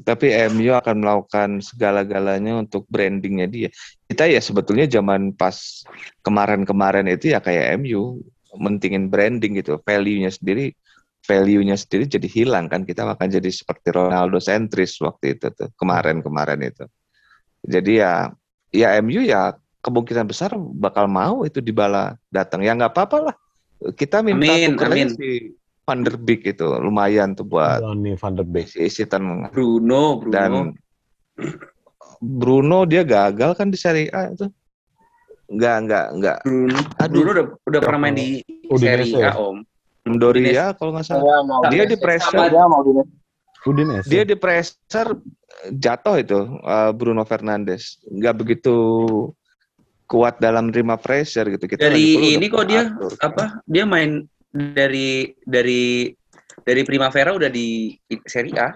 Speaker 4: tapi MU akan melakukan segala-galanya untuk brandingnya dia. Kita ya sebetulnya zaman pas kemarin-kemarin itu ya kayak MU mentingin branding gitu, value-nya sendiri, value-nya sendiri jadi hilang kan kita akan jadi seperti Ronaldo sentris waktu itu tuh kemarin-kemarin itu. Jadi ya, ya MU ya kemungkinan besar bakal mau itu dibala datang. Ya nggak apa-apa lah. Kita minta
Speaker 1: Amin, amin.
Speaker 4: si Van der Beek itu lumayan tuh buat
Speaker 3: Donny van der Beek.
Speaker 4: isi
Speaker 1: Bruno, Bruno.
Speaker 4: dan Bruno dia gagal kan di Serie A itu nggak nggak nggak
Speaker 1: Bruno,
Speaker 4: Aduh.
Speaker 1: Bruno udah udah pernah main di
Speaker 3: Udinese
Speaker 1: Serie
Speaker 3: ya?
Speaker 1: A Om.
Speaker 4: Sampdoria kalau nggak salah
Speaker 2: mau
Speaker 4: dia di pressure
Speaker 2: dia mau di
Speaker 3: Udinese.
Speaker 4: Dia di pressure jatuh itu eh, Bruno Fernandes. Nggak begitu kuat dalam terima pressure gitu. Kita
Speaker 1: Dari ini kok dia
Speaker 4: atur.
Speaker 1: apa? Dia main dari dari dari Primavera udah di Serie A.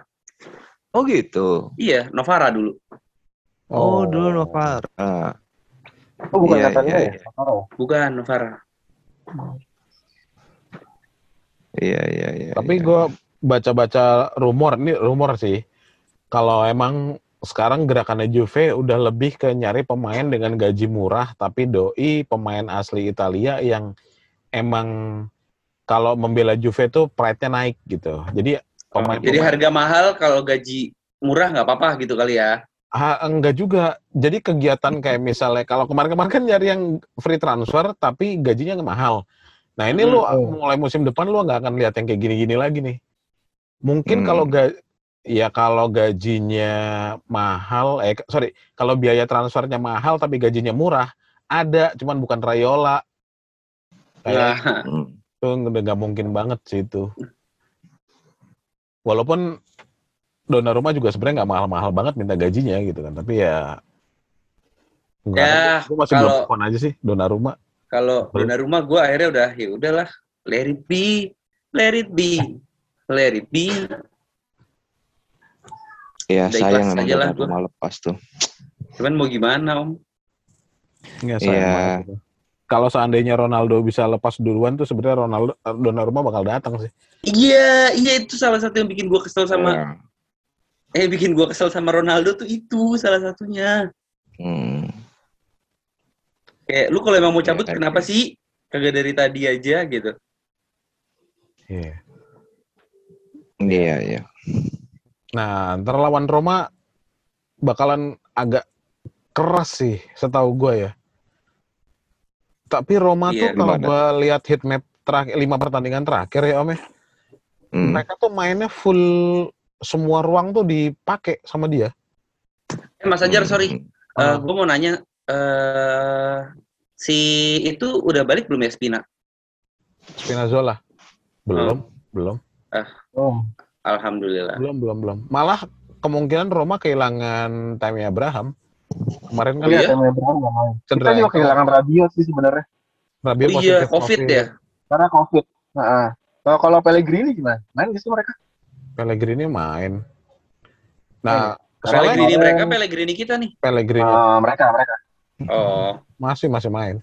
Speaker 4: Oh gitu.
Speaker 1: Iya, Novara dulu.
Speaker 4: Oh, dulu Novara.
Speaker 2: Oh, bukan
Speaker 4: Iya,
Speaker 2: katanya
Speaker 4: iya,
Speaker 2: ya?
Speaker 4: iya.
Speaker 2: Novara ya?
Speaker 1: Bukan Novara.
Speaker 4: Iya iya iya.
Speaker 3: Tapi
Speaker 4: iya.
Speaker 3: gue baca-baca rumor, ini rumor sih. Kalau emang sekarang gerakannya Juve udah lebih ke nyari pemain dengan gaji murah, tapi doi pemain asli Italia yang emang kalau membela Juve tuh pride-nya naik gitu. Jadi pemain,
Speaker 1: Jadi harga mahal kalau gaji murah nggak apa-apa gitu kali ya.
Speaker 3: Ah, enggak juga. Jadi kegiatan kayak misalnya kalau kemarin-kemarin kan nyari yang free transfer tapi gajinya nggak mahal. Nah ini lu
Speaker 2: Hmm.
Speaker 3: mulai musim depan lu nggak akan lihat yang kayak gini-gini lagi nih. Mungkin
Speaker 4: Hmm.
Speaker 3: kalau ga, ya kalau gajinya mahal, eh sorry, kalau biaya transfernya mahal tapi gajinya murah ada, cuman bukan Rayola. Kayak
Speaker 4: Hmm.
Speaker 3: Itu nggak mungkin banget sih itu. Walaupun Donnarumma juga sebenarnya nggak mahal-mahal banget minta gajinya gitu kan, tapi ya nggak
Speaker 1: Ya.
Speaker 3: Gua masih belum
Speaker 1: kalau-
Speaker 3: on aja sih Donnarumma.
Speaker 1: kalau
Speaker 3: Betul.
Speaker 1: Donnarumma gue akhirnya udah ya udahlah, let it be, let it be, let it be.
Speaker 4: Iya
Speaker 1: Udah
Speaker 4: sayang emang
Speaker 1: aja lah
Speaker 4: Donnarumma lepas tuh.
Speaker 1: Cuman mau gimana om?
Speaker 4: Iya.
Speaker 3: banget itu. Kalau seandainya Ronaldo bisa lepas duluan tuh sebenarnya Ronaldo Donnarumma bakal datang sih.
Speaker 1: Iya, iya itu salah satu yang bikin gue kesel sama,
Speaker 4: Ya.
Speaker 1: eh bikin gue kesel sama Ronaldo tuh itu salah satunya.
Speaker 4: Hmm.
Speaker 1: Kayak lu kalau emang mau cabut
Speaker 4: Iya,
Speaker 1: kenapa
Speaker 4: iya.
Speaker 1: sih? Kagak dari tadi aja gitu.
Speaker 3: Iya.
Speaker 4: Iya iya.
Speaker 3: Nah, ntar lawan Roma bakalan agak keras sih, setahu gue ya. Tapi Roma
Speaker 1: Iya,
Speaker 3: tuh kalau gue lihat heat map terakhir lima pertandingan terakhir ya Om ya,
Speaker 4: Hmm.
Speaker 3: mereka tuh mainnya full semua ruang tuh dipakai sama dia.
Speaker 1: Eh Mas Ajar,
Speaker 4: Hmm.
Speaker 1: sorry,
Speaker 3: Ah.
Speaker 1: gue mau nanya, eh si itu udah balik belum ya Spina?
Speaker 3: Spinazzola belum, belum,
Speaker 2: Oh,
Speaker 1: Alhamdulillah.
Speaker 3: belum, belum, belum. Malah kemungkinan Roma kehilangan Tammy Abraham. Kemarin kan
Speaker 2: iya, nggak main. Kita
Speaker 3: cedera.
Speaker 2: juga kehilangan Rabiot sih sebenarnya.
Speaker 3: Rabiot
Speaker 1: Oh iya,
Speaker 3: positif
Speaker 1: COVID ya?
Speaker 2: Karena COVID. Nah, kalau kalau Pellegrini gimana? Main nggak sih mereka?
Speaker 3: Pellegrini main. Nah, soalnya
Speaker 1: Pellegrini mereka, Pellegrini kita nih.
Speaker 3: Pellegrini
Speaker 2: Eh, mereka, mereka.
Speaker 1: Oh,
Speaker 3: masih masih main.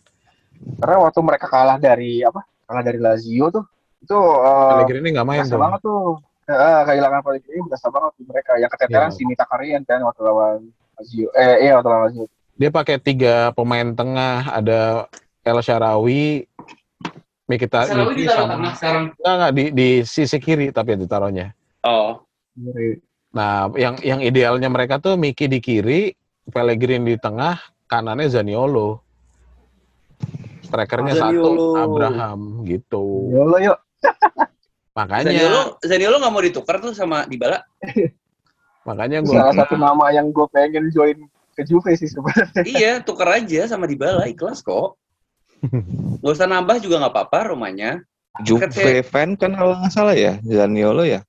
Speaker 2: Karena waktu mereka kalah dari apa? Kalah dari Lazio tuh, itu eh,
Speaker 3: Pellegrini nggak main tuh.
Speaker 2: banget tuh. Eh, kehilangan Pellegrini berasa banget tuh mereka. Yang keteteran
Speaker 3: Iya.
Speaker 2: si Mita Karian kan waktu lawan Lazio. Eh, iya waktu lawan Lazio.
Speaker 3: Dia pakai tiga pemain tengah, ada El Sharawi, Mikita Iki sama
Speaker 1: sekarang.
Speaker 3: enggak, enggak, di, di sisi kiri tapi ditaruhnya.
Speaker 1: Oh.
Speaker 3: Nah, yang yang idealnya mereka tuh Miki di kiri, Pellegrini di tengah, kanannya Zaniolo. Strikernya satu
Speaker 1: Zaniolo.
Speaker 3: Abraham gitu.
Speaker 2: Yolo yuk.
Speaker 3: Makanya
Speaker 1: Zaniolo, Zaniolo nggak mau ditukar tuh sama Dybala.
Speaker 3: makanya gue
Speaker 2: Salah satu nama yang gue pengen join ke Juve sih sebenarnya.
Speaker 1: iya, tukar aja sama Dybala, ikhlas kok. Gak usah nambah juga nggak apa-apa rumahnya.
Speaker 4: Juve fan kan kalau nggak salah ya, Zaniolo ya.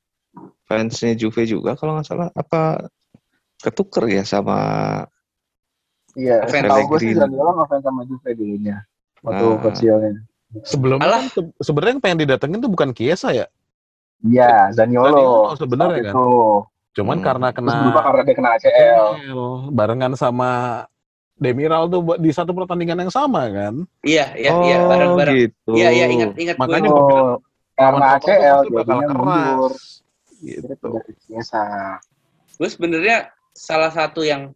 Speaker 4: Fansnya Juve juga kalau nggak salah. Apa ketuker ya sama
Speaker 2: Iya,
Speaker 1: Ngefans
Speaker 2: tahu gue sih. Zaniolo ngefans sama Juve dulunya. Waktu
Speaker 4: Ah.
Speaker 2: kecilnya.
Speaker 3: sebelumnya
Speaker 1: Alah.
Speaker 3: kan se- sebenarnya yang pengen didatengin tuh bukan Kiesa ya.
Speaker 2: Iya, Zaniolo.
Speaker 3: Zaniolo sebenarnya kan.
Speaker 2: Itu.
Speaker 3: Cuman
Speaker 4: Hmm.
Speaker 3: karena
Speaker 2: Terus
Speaker 3: kena
Speaker 2: berubah karena dia kena ACL.
Speaker 3: ACL, barengan sama Demiral tuh buat- di satu pertandingan yang sama kan.
Speaker 1: Iya, iya,
Speaker 4: oh
Speaker 1: iya, bareng-bareng.
Speaker 4: gitu.
Speaker 1: Iya, iya, ingat, ingat. gue.
Speaker 3: Makanya gua bilang,
Speaker 2: Oh, karena ACL jadinya mundur.
Speaker 3: Gitu.
Speaker 2: Biasa.
Speaker 1: gue sebenarnya salah satu yang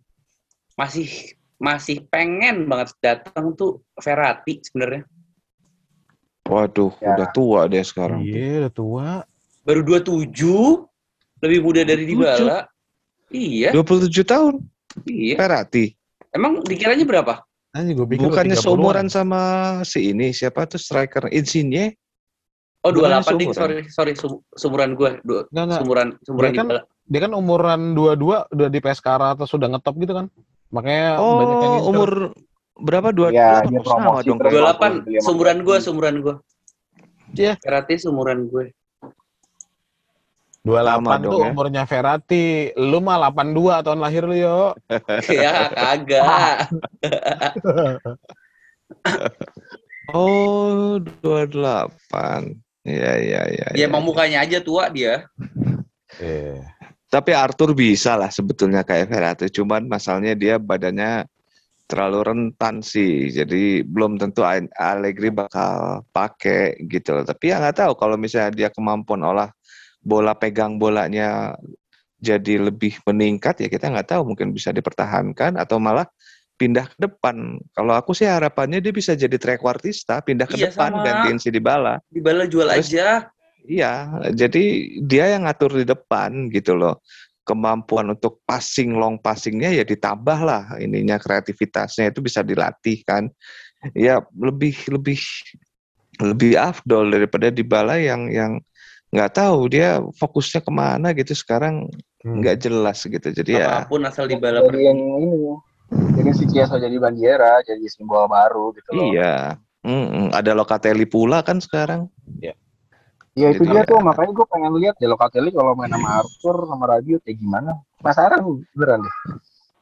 Speaker 1: masih masih pengen banget datang tuh Verratti sebenarnya.
Speaker 4: Waduh,
Speaker 2: Ya.
Speaker 4: udah tua dia sekarang.
Speaker 3: Iya, udah tua.
Speaker 1: Baru 27, lebih muda dari
Speaker 4: 27?
Speaker 1: Dybala. Iya,
Speaker 4: 27 tahun,
Speaker 1: iya.
Speaker 4: Verratti.
Speaker 1: Emang dikiranya berapa?
Speaker 3: Anjing gue pikir
Speaker 4: Bukannya
Speaker 3: 30-an.
Speaker 4: seumuran sama si ini, siapa tuh striker Insigne?
Speaker 1: Oh,
Speaker 4: Bukannya
Speaker 1: 28 ding,
Speaker 4: seumuran.
Speaker 1: sorry, sorry, sum- sumuran gue. Du-
Speaker 3: Enggak, enggak.
Speaker 1: Sumuran, sumuran
Speaker 3: Dia kan-
Speaker 1: Dybala.
Speaker 3: Dia kan umuran 22 udah di Pescara atau sudah ngetop gitu kan. Makanya banyak yang
Speaker 4: Oh, umur berapa? Dua
Speaker 2: Iya,
Speaker 4: dua
Speaker 2: dia
Speaker 4: atau sama
Speaker 2: promosi
Speaker 4: dong.
Speaker 2: terus.
Speaker 4: kayaknya.
Speaker 1: 28,
Speaker 2: Beli sama
Speaker 1: sumuran gue, sumuran gue.
Speaker 3: Iya.
Speaker 1: Verratti sumuran gue.
Speaker 3: 28
Speaker 4: dong
Speaker 3: tuh
Speaker 4: ya.
Speaker 3: umurnya Verratti. Lu mah 82 tahun lahir lu, yo.
Speaker 1: ya kagak.
Speaker 4: Oh, 28. Iya, iya, iya.
Speaker 1: Ya
Speaker 4: iya.
Speaker 1: emang mukanya aja tua dia.
Speaker 3: Iya.
Speaker 4: Tapi Arthur bisa lah sebetulnya kayak Verratti, cuman masalahnya dia badannya terlalu rentan sih. Jadi belum tentu Allegri bakal pakai gitu loh. Tapi ya nggak tahu kalau misalnya dia kemampuan olah bola pegang bolanya jadi lebih meningkat ya kita nggak tahu mungkin bisa dipertahankan atau malah pindah ke depan. Kalau aku sih harapannya dia bisa jadi trequartista, pindah ke
Speaker 1: Iya,
Speaker 4: depan
Speaker 1: sama.
Speaker 4: gantiin si Dybala.
Speaker 1: Dibala jual
Speaker 4: Terus-
Speaker 1: aja.
Speaker 4: Iya, jadi dia yang ngatur di depan gitu loh. Kemampuan untuk passing, long passingnya ya ditambah lah ininya kreativitasnya itu bisa dilatih kan. Ya lebih lebih lebih afdol daripada Dybala yang yang nggak tahu dia fokusnya ke mana gitu sekarang
Speaker 3: Hmm.
Speaker 4: nggak jelas gitu. Jadi ya
Speaker 1: Apa pun asal dibala
Speaker 2: jadi
Speaker 1: pergi.
Speaker 2: yang ini jadi si Chiesa jadi bandiera jadi simbol baru gitu loh
Speaker 4: iya, Mm-mm. ada Locatelli pula kan sekarang.
Speaker 2: Iya itu
Speaker 4: Gitu
Speaker 2: dia
Speaker 4: ya.
Speaker 2: tuh makanya gue pengen lihat ya Locatelli kalau main sama Arthur sama Rabiot kayak gimana. Penasaran beneran deh.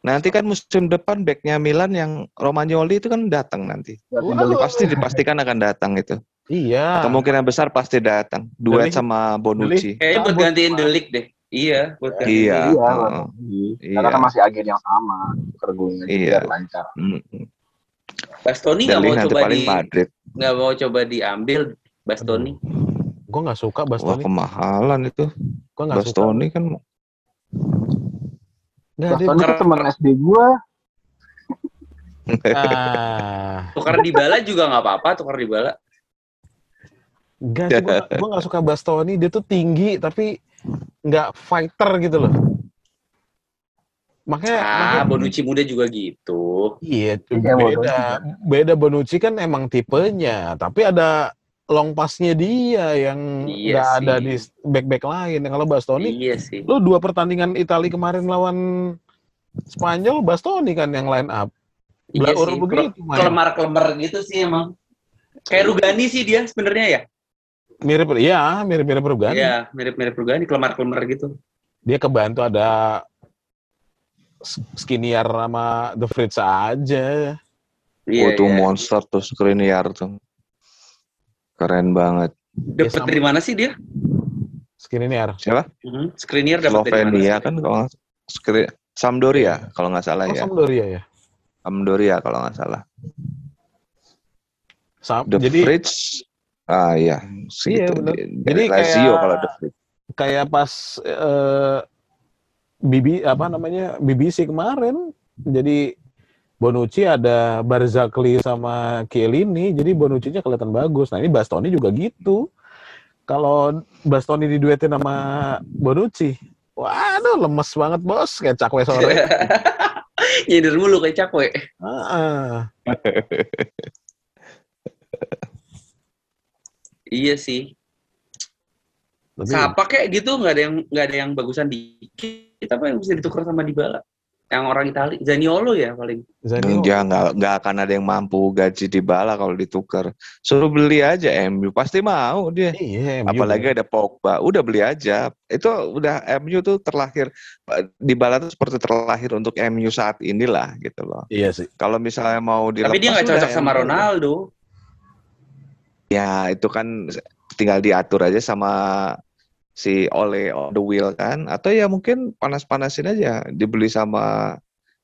Speaker 4: Nanti kan musim depan backnya Milan yang Romagnoli itu kan datang nanti.
Speaker 3: Waduh.
Speaker 4: Pasti dipastikan akan datang itu.
Speaker 3: Iya.
Speaker 4: Kemungkinan besar pasti datang. Duet
Speaker 3: Delik-
Speaker 4: sama Bonucci.
Speaker 1: Kayaknya buat gantiin Delik deh. Iya, buat gantiin
Speaker 4: Iya.
Speaker 2: Iya,
Speaker 4: heeh.
Speaker 2: iya. Karena kan masih agen yang sama. Kergunya
Speaker 4: Iya.
Speaker 2: biar lancar.
Speaker 4: Mm.
Speaker 1: Bastoni nggak mau coba
Speaker 4: paling
Speaker 1: di
Speaker 4: Madrid.
Speaker 1: nggak mau coba diambil Bastoni.
Speaker 3: Gue nggak suka
Speaker 4: Wah
Speaker 3: Bastoni.
Speaker 4: kemahalan itu.
Speaker 3: Gue nggak suka.
Speaker 4: Bastoni kan
Speaker 3: Nggak, dia
Speaker 2: Bastoni tuh teman SD gue.
Speaker 3: ah,
Speaker 1: Tukar di bala juga nggak apa-apa, tukar di bala.
Speaker 3: Enggak sih, gue gue nggak suka Bastoni. Dia tuh tinggi tapi nggak fighter gitu loh. Makanya,
Speaker 1: Ah,
Speaker 3: makanya-
Speaker 1: Bonucci muda juga gitu.
Speaker 3: iya,
Speaker 2: Iya,
Speaker 3: beda. Beda Bonucci kan emang tipenya, tapi ada long pass-nya dia yang
Speaker 1: Iya
Speaker 3: nggak ada
Speaker 1: sih.
Speaker 3: di back-back lain. Kalau Bastoni,
Speaker 1: Iya sih.
Speaker 3: lu dua pertandingan Italia kemarin lawan Spanyol, Bastoni kan yang line up.
Speaker 1: Iya
Speaker 3: Blaur
Speaker 1: sih.
Speaker 3: begitu.
Speaker 1: Kelemar-kelemar gitu sih emang. Kayak Rugani sih dia sebenarnya ya.
Speaker 3: Mirip, iya, mirip-mirip Rugani.
Speaker 1: Iya, mirip-mirip Rugani, kelemar-kelemar gitu.
Speaker 3: Dia kebantu ada Skinnier sama The Fritz aja.
Speaker 1: Iya,
Speaker 4: oh, itu
Speaker 1: iya.
Speaker 4: monster tuh Skriniar tuh. Keren banget.
Speaker 1: Dapat
Speaker 3: Ya,
Speaker 1: dari mana sih dia?
Speaker 3: Skinnier.
Speaker 4: Siapa?
Speaker 1: Hmm, Skriniar dapat dari mana?
Speaker 4: Kan kalau nggak Skri Sampdoria kalau nggak salah
Speaker 3: Oh,
Speaker 4: ya.
Speaker 3: Sampdoria ya.
Speaker 4: Sampdoria kalau nggak salah.
Speaker 3: Sam-
Speaker 4: The
Speaker 3: jadi
Speaker 4: Fritz ah iya
Speaker 3: Iya,
Speaker 4: segitu.
Speaker 3: bener.
Speaker 4: Di-
Speaker 3: Jadi
Speaker 4: Lazio
Speaker 3: kayak-
Speaker 4: kalau The
Speaker 3: kayak pas eh, BB apa namanya BBC kemarin. Jadi Bonucci ada Barzagli sama Chiellini, jadi Bonucci-nya kelihatan bagus. Nah ini Bastoni juga gitu. Kalau Bastoni diduetin sama Bonucci, waduh lemes banget bos, kayak cakwe sore.
Speaker 1: Nyindir mulu kayak cakwe.
Speaker 3: Ah,
Speaker 1: Iya sih.
Speaker 3: tapi
Speaker 1: Siapa kayak gitu nggak ada yang nggak ada yang bagusan dikit apa yang bisa ditukar sama Dybala? Yang orang Itali, Zaniolo ya paling.
Speaker 3: Zaniolo.
Speaker 4: Ya nggak nggak akan ada yang mampu gaji di bala kalau ditukar. Suruh beli aja MU pasti mau dia.
Speaker 3: Iya, MU
Speaker 4: Apalagi
Speaker 3: bener.
Speaker 4: ada Pogba, udah beli aja. Itu udah MU tuh terlahir di bala tuh seperti terlahir untuk MU saat inilah gitu loh.
Speaker 3: Iya sih.
Speaker 4: Kalau misalnya mau dilepas
Speaker 1: Tapi dia nggak cocok sama
Speaker 4: MU.
Speaker 1: Ronaldo.
Speaker 4: Ya itu kan tinggal diatur aja sama si Ole on the wheel kan atau ya mungkin panas-panasin aja dibeli sama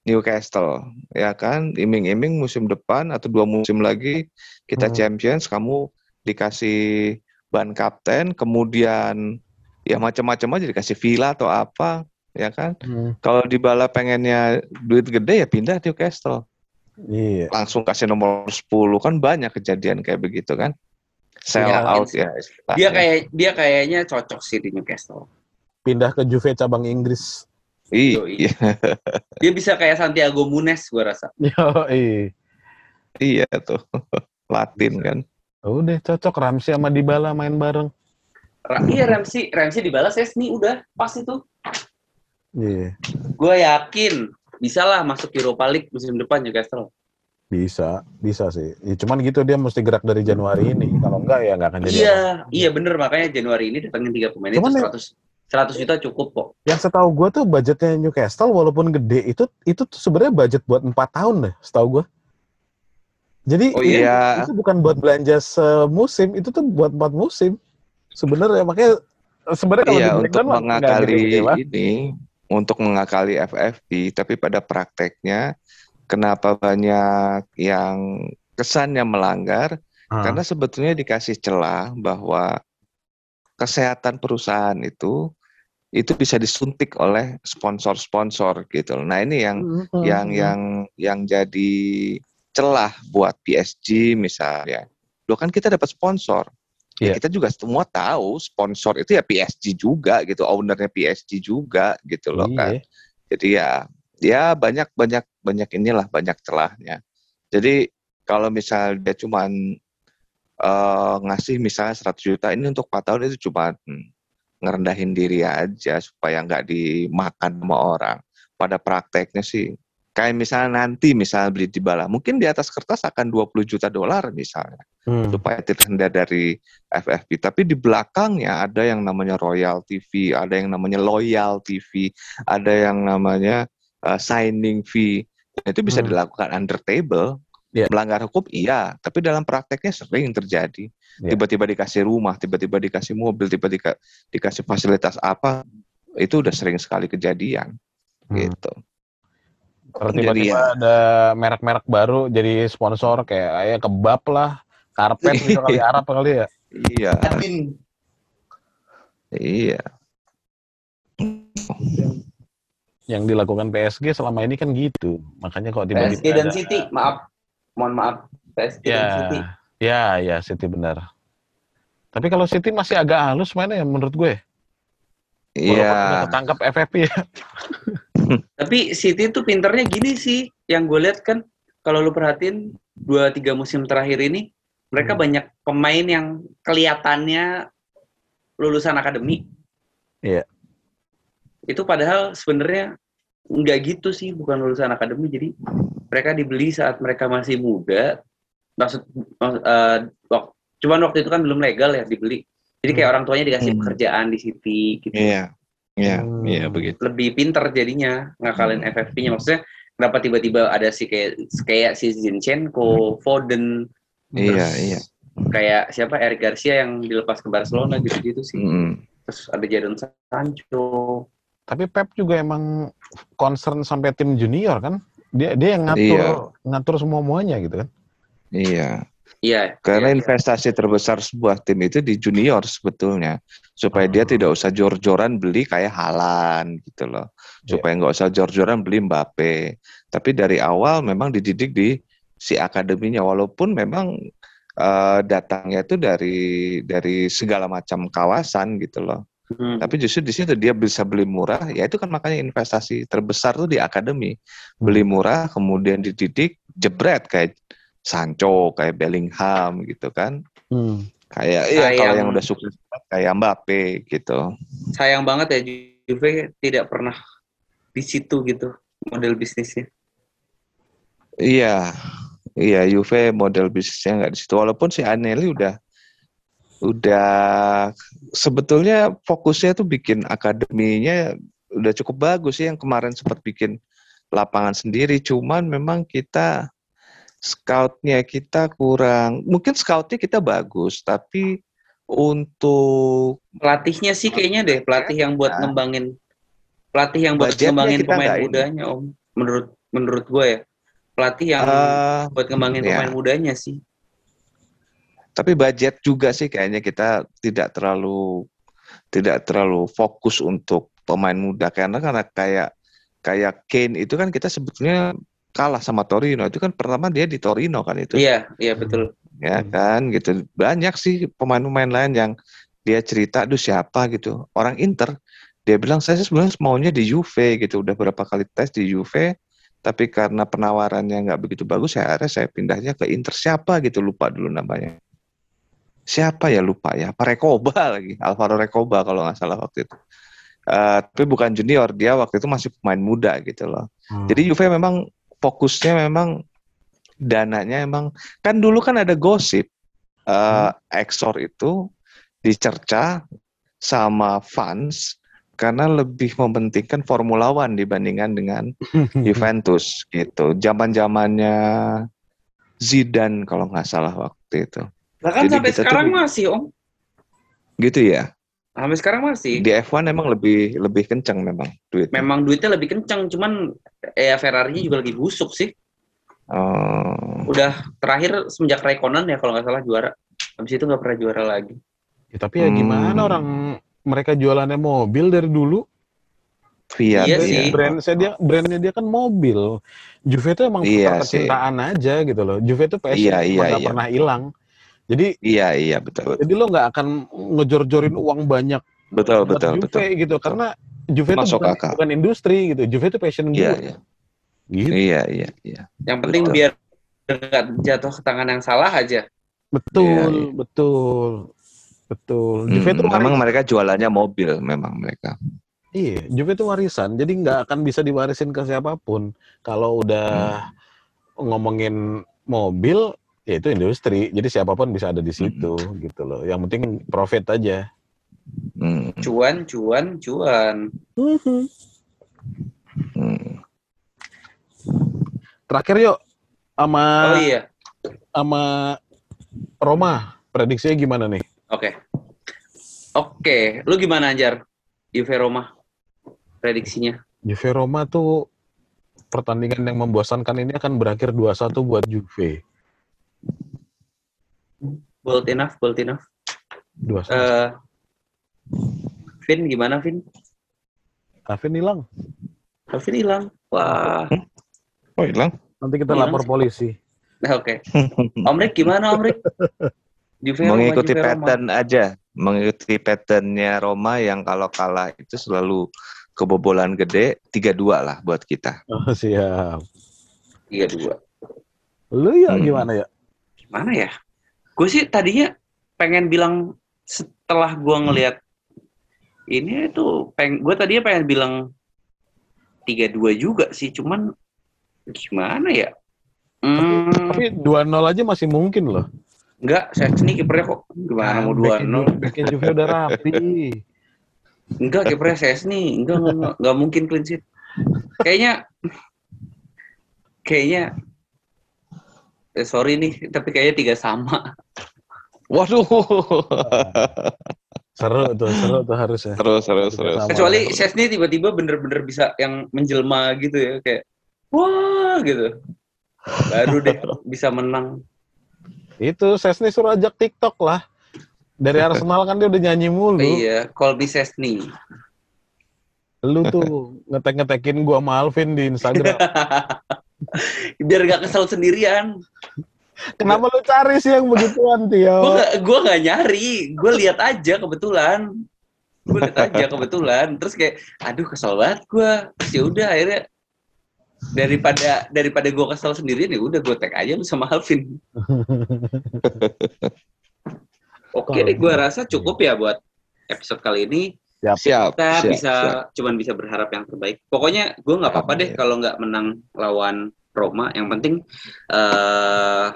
Speaker 4: Newcastle ya kan? Iming-iming musim depan atau dua musim lagi kita
Speaker 3: Hmm.
Speaker 4: Champions kamu dikasih ban kapten kemudian ya macam-macam aja dikasih villa atau apa ya kan?
Speaker 3: Hmm,
Speaker 4: kalau di bala pengennya duit gede ya pindah Newcastle.
Speaker 3: Iya.
Speaker 4: langsung kasih nomor 10 kan banyak kejadian kayak begitu kan sell
Speaker 1: Iya,
Speaker 4: out
Speaker 1: sih.
Speaker 4: ya
Speaker 1: Dia kayak dia kayaknya cocok sih di Newcastle.
Speaker 3: Pindah ke Juve cabang Inggris.
Speaker 4: iya
Speaker 1: Dia bisa kayak Santiago Munes gua rasa.
Speaker 3: Yo,
Speaker 4: iya tuh Latin kan
Speaker 3: Udah cocok Ramsey sama Dybala main bareng.
Speaker 1: Ra- iya Ramsey, Ramsey dibalas Sesni udah pas itu.
Speaker 3: Iya.
Speaker 1: Gue yakin bisa lah masuk Europa League musim depan Newcastle.
Speaker 3: Bisa, bisa sih. Ya, cuman gitu dia mesti gerak dari Januari ini. Kalau enggak ya nggak akan jadi.
Speaker 1: Iya,
Speaker 3: apa-apa.
Speaker 1: iya bener makanya Januari ini datangin tiga pemain
Speaker 3: Cuman
Speaker 1: itu
Speaker 3: ya-
Speaker 1: 100 100 juta cukup kok.
Speaker 3: Yang setahu gue tuh budgetnya Newcastle walaupun gede itu itu tuh sebenarnya budget buat empat tahun deh, setahu gue. Jadi
Speaker 1: Oh
Speaker 4: iya.
Speaker 3: itu bukan buat belanja semusim, itu tuh buat empat musim. Sebenarnya makanya sebenarnya kalau
Speaker 4: Iya,
Speaker 3: di
Speaker 4: untuk mengakali ini, untuk mengakali FFP, tapi pada prakteknya kenapa banyak yang kesannya melanggar?
Speaker 3: Ah.
Speaker 4: Karena sebetulnya dikasih celah bahwa kesehatan perusahaan itu itu bisa disuntik oleh sponsor-sponsor gitu. loh. Nah ini yang
Speaker 3: Hmm,
Speaker 4: yang
Speaker 3: hmm.
Speaker 4: yang yang jadi celah buat PSG misalnya. Loh kan kita dapat sponsor. Ya,
Speaker 3: Iya.
Speaker 4: kita juga semua tahu sponsor itu ya PSG juga gitu, ownernya PSG juga gitu loh kan.
Speaker 3: Iya.
Speaker 4: Jadi ya ya banyak banyak banyak inilah banyak celahnya. Jadi kalau misal dia cuman eh, ngasih misalnya 100 juta ini untuk 4 tahun itu cuma hmm, ngerendahin diri aja supaya nggak dimakan sama orang. Pada prakteknya sih kayak misalnya nanti misalnya beli di bala mungkin di atas kertas akan 20 juta dolar misalnya
Speaker 3: Hmm.
Speaker 4: supaya terhindar dari FFP. Tapi di belakangnya ada yang namanya Royal TV, ada yang namanya Loyal TV, ada yang namanya uh, signing fee. Dan itu bisa
Speaker 3: Hmm.
Speaker 4: dilakukan under table.
Speaker 3: Iya.
Speaker 4: Melanggar hukum iya, tapi dalam prakteknya sering terjadi.
Speaker 3: Iya.
Speaker 4: Tiba-tiba dikasih rumah, tiba-tiba dikasih mobil, tiba-tiba dikasih fasilitas apa, itu udah sering sekali kejadian
Speaker 3: Hmm.
Speaker 4: gitu. Jadi
Speaker 3: tiba-tiba
Speaker 4: ya.
Speaker 3: ada merek-merek baru jadi sponsor kayak ya kebab lah, karpet gitu kali Arab kali ya.
Speaker 4: Iya, iya.
Speaker 3: Yang dilakukan PSG selama ini kan gitu. Makanya kok tiba-tiba
Speaker 1: PSG dan
Speaker 3: ada-
Speaker 1: City, maaf. Mohon maaf. PSG dan
Speaker 3: Ya,
Speaker 1: City.
Speaker 3: ya, ya City benar. Tapi kalau City masih agak halus mainnya ya menurut gue.
Speaker 4: Iya.
Speaker 3: udah ketangkap FFP ya.
Speaker 1: Tapi City tuh pinternya gini sih, yang gue lihat kan kalau lu perhatiin dua tiga musim terakhir ini mereka
Speaker 3: Hmm.
Speaker 1: banyak pemain yang kelihatannya lulusan akademi.
Speaker 3: Iya.
Speaker 1: Itu padahal sebenarnya nggak gitu sih, bukan lulusan akademi. Jadi mereka dibeli saat mereka masih muda. Maksud, maksud eh, wak- cuman waktu itu kan belum legal ya dibeli. Jadi kayak
Speaker 3: Hmm.
Speaker 1: orang tuanya dikasih
Speaker 4: Hmm.
Speaker 1: pekerjaan di City gitu.
Speaker 4: Iya. Iya,
Speaker 3: Hmm.
Speaker 4: iya begitu.
Speaker 1: lebih pinter jadinya ngakalin
Speaker 4: Hmm.
Speaker 1: FFP-nya. Maksudnya kenapa tiba-tiba ada si kayak kayak si Zinchenko, Foden,
Speaker 4: Iya, iya.
Speaker 1: kayak siapa Eric Garcia yang dilepas ke Barcelona gitu-gitu sih.
Speaker 4: Mm.
Speaker 1: Terus ada Jadon Sancho.
Speaker 3: Tapi Pep juga emang concern sampai tim junior kan. Dia dia yang ngatur
Speaker 4: Iya.
Speaker 3: ngatur semua muanya gitu kan.
Speaker 4: Iya.
Speaker 1: Iya.
Speaker 4: Karena
Speaker 1: iya, iya.
Speaker 4: investasi terbesar sebuah tim itu di junior sebetulnya, supaya dia
Speaker 3: Hmm.
Speaker 4: tidak usah jor-joran beli kayak Halan gitu loh,
Speaker 3: Iya.
Speaker 4: supaya nggak usah jor-joran beli Mbappe. Tapi dari awal memang dididik di si akademinya, walaupun memang eh, datangnya itu dari dari segala macam kawasan gitu loh.
Speaker 1: Hmm.
Speaker 4: Tapi justru di situ dia bisa beli murah, ya itu kan makanya investasi terbesar tuh di akademi. Beli murah, kemudian dididik, jebret kayak Sancho, kayak Bellingham gitu kan.
Speaker 3: Hmm.
Speaker 4: Kayak
Speaker 1: Sayang.
Speaker 4: kalau yang udah sukses kayak Mbappe gitu.
Speaker 1: Sayang banget ya Juve tidak pernah di situ gitu model bisnisnya.
Speaker 4: Iya. Iya, Juve model bisnisnya nggak di situ. Walaupun si Anelli udah udah sebetulnya fokusnya tuh bikin akademinya udah cukup bagus sih yang kemarin sempat bikin lapangan sendiri cuman memang kita scoutnya kita kurang mungkin scoutnya kita bagus tapi untuk
Speaker 1: Pelatihnya sih kayaknya deh pelatih yang buat
Speaker 4: Ya.
Speaker 1: ngembangin pelatih yang buat ngembangin pemain
Speaker 4: ini.
Speaker 1: mudanya Om. Menurut menurut gue ya. Pelatih yang
Speaker 4: eh,
Speaker 1: buat ngembangin
Speaker 4: ya.
Speaker 1: pemain mudanya sih.
Speaker 4: Tapi budget juga sih kayaknya kita tidak terlalu tidak terlalu fokus untuk pemain muda. Karena karena kayak kayak Kane itu kan kita sebetulnya kalah sama Torino. Itu kan pertama dia di Torino kan itu.
Speaker 1: Iya, iya betul.
Speaker 4: ya
Speaker 3: Hmm.
Speaker 4: kan gitu. Banyak sih pemain-pemain lain yang dia cerita aduh siapa? gitu. Orang Inter dia bilang saya sebenarnya maunya di Juve gitu. Udah berapa kali tes di Juve tapi karena penawarannya nggak begitu bagus saya akhirnya saya pindahnya ke Inter. Siapa gitu? Lupa dulu namanya siapa ya? Lupa ya. Apa Rekoba lagi? Alvaro Rekoba kalau nggak salah waktu itu. Eh, tapi bukan junior. Dia waktu itu masih pemain muda gitu loh.
Speaker 3: Hmm.
Speaker 4: jadi Juve memang fokusnya memang dananya emang kan dulu kan ada gosip eh Exor itu dicerca sama fans karena lebih mementingkan Formula One dibandingkan dengan Juventus gitu. Zaman zamannya Zidane kalau nggak salah waktu itu.
Speaker 1: Bahkan
Speaker 4: Jadi
Speaker 1: sampai
Speaker 4: kita tuh-
Speaker 1: sekarang masih, Om.
Speaker 4: Gitu ya.
Speaker 1: Sampai sekarang masih.
Speaker 4: Di F1 emang lebih lebih kenceng memang duitnya.
Speaker 1: Memang duitnya lebih kencang, cuman ya Ferrari juga lagi busuk sih.
Speaker 4: Oh,
Speaker 1: Udah terakhir semenjak Raikkonen ya kalau nggak salah juara. Habis itu nggak pernah juara lagi.
Speaker 3: Ya, tapi ya gimana
Speaker 4: Hmm.
Speaker 3: orang mereka jualannya mobil dari dulu.
Speaker 4: Fiat
Speaker 1: Iya
Speaker 4: ya.
Speaker 1: sih.
Speaker 3: Brand saya dia brandnya dia kan mobil. Juve itu emang
Speaker 4: Iya
Speaker 3: kecintaan aja gitu loh. Juve itu passion
Speaker 4: Iya, iya,
Speaker 3: nggak
Speaker 4: iya.
Speaker 3: pernah hilang. Jadi
Speaker 4: Iya, iya betul.
Speaker 3: jadi lo nggak akan ngejor-jorin uang banyak
Speaker 4: Betul, betul,
Speaker 3: Juve
Speaker 4: betul.
Speaker 3: gitu karena Juve itu
Speaker 4: Masuk
Speaker 3: bukan,
Speaker 4: akal.
Speaker 3: bukan industri gitu. Juve itu passion gue.
Speaker 4: Iya, iya.
Speaker 3: Gitu.
Speaker 4: Iya, iya, iya.
Speaker 1: Yang penting
Speaker 4: Betul.
Speaker 1: biar nggak jatuh ke tangan yang salah aja.
Speaker 3: Betul,
Speaker 4: Iya, iya.
Speaker 3: betul. Betul. Juve itu
Speaker 4: Hmm, memang
Speaker 3: warisan.
Speaker 4: mereka jualannya mobil memang mereka.
Speaker 3: Iya, Juve itu warisan. Jadi nggak akan bisa diwarisin ke siapa pun. Kalau udah ngomongin mobil, ya itu industri. Jadi siapa pun bisa ada di situ gitu loh. Yang penting profit aja.
Speaker 4: Hmm,
Speaker 1: Cuan, cuan, cuan.
Speaker 4: hmm.
Speaker 3: Terakhir yuk sama
Speaker 1: Oh iya,
Speaker 3: sama Roma. Prediksinya gimana nih?
Speaker 1: oke. Oke, lu gimana Anjar? Juve Roma prediksinya?
Speaker 3: Juve Roma tuh pertandingan yang membosankan ini akan berakhir 2-1 buat Juve.
Speaker 1: Bold enough, bold enough.
Speaker 3: 2-1.
Speaker 1: Eh, Vin gimana Vin?
Speaker 3: Alvin hilang.
Speaker 1: Vin hilang. Wah,
Speaker 4: Oh, hilang.
Speaker 3: Nanti kita
Speaker 1: Hilang
Speaker 3: lapor
Speaker 1: sih.
Speaker 3: polisi.
Speaker 1: nah, oke. Om Rick gimana Om Rick? Juve Roma,
Speaker 4: Mengikuti
Speaker 1: Juve Roma.
Speaker 4: pattern aja, mengikuti patternnya Roma yang kalau kalah itu selalu kebobolan gede 3-2 lah buat kita.
Speaker 3: Oh, siap.
Speaker 1: Iya dua.
Speaker 3: Lu ya
Speaker 4: Hmm.
Speaker 3: gimana ya?
Speaker 1: Mana ya? Gue sih tadinya pengen bilang setelah gua ngelihat ini tuh peng gue tadinya pengen bilang 3-2 juga sih, cuman gimana ya? Hmm,
Speaker 3: Tapi 2-0 aja masih mungkin loh.
Speaker 1: enggak, saya sini kipernya kok gimana mau
Speaker 3: Backnya
Speaker 1: 2-0?
Speaker 3: Ju- backnya Juve udah rapi.
Speaker 1: Enggak, kipernya saya sini, enggak, enggak, enggak, enggak mungkin clean sheet. Kayaknya kayaknya eh, sorry nih, tapi kayaknya tiga sama.
Speaker 4: Waduh.
Speaker 3: Seru tuh, seru tuh harusnya.
Speaker 4: terus terus terus.
Speaker 3: Sama.
Speaker 1: Kecuali Chesney tiba-tiba bener-bener bisa yang menjelma gitu ya, kayak wah gitu. Baru deh bisa menang.
Speaker 3: Itu Sesni suruh ajak TikTok lah. Dari Arsenal kan dia udah nyanyi mulu.
Speaker 1: Iya, call me Chesney.
Speaker 3: Lu tuh ngetek-ngetekin gua sama Alvin di Instagram.
Speaker 1: Biar gak kesel sendirian.
Speaker 3: Kenapa lu cari sih yang begituan,
Speaker 1: Gue
Speaker 3: Tio?
Speaker 1: gak, gua gak nyari, gue lihat aja kebetulan. Gue lihat aja kebetulan. Terus kayak, aduh kesel banget gue. Terus ya udah akhirnya daripada daripada gue kesel sendirian ya udah gue tag aja lu sama Alvin. Oke deh, gue rasa cukup ya buat episode kali ini.
Speaker 4: Siap.
Speaker 1: Kita
Speaker 4: siap,
Speaker 1: bisa
Speaker 4: siap.
Speaker 1: cuman bisa berharap yang terbaik. Pokoknya gue nggak apa-apa deh kalau nggak menang lawan Roma. Yang penting eh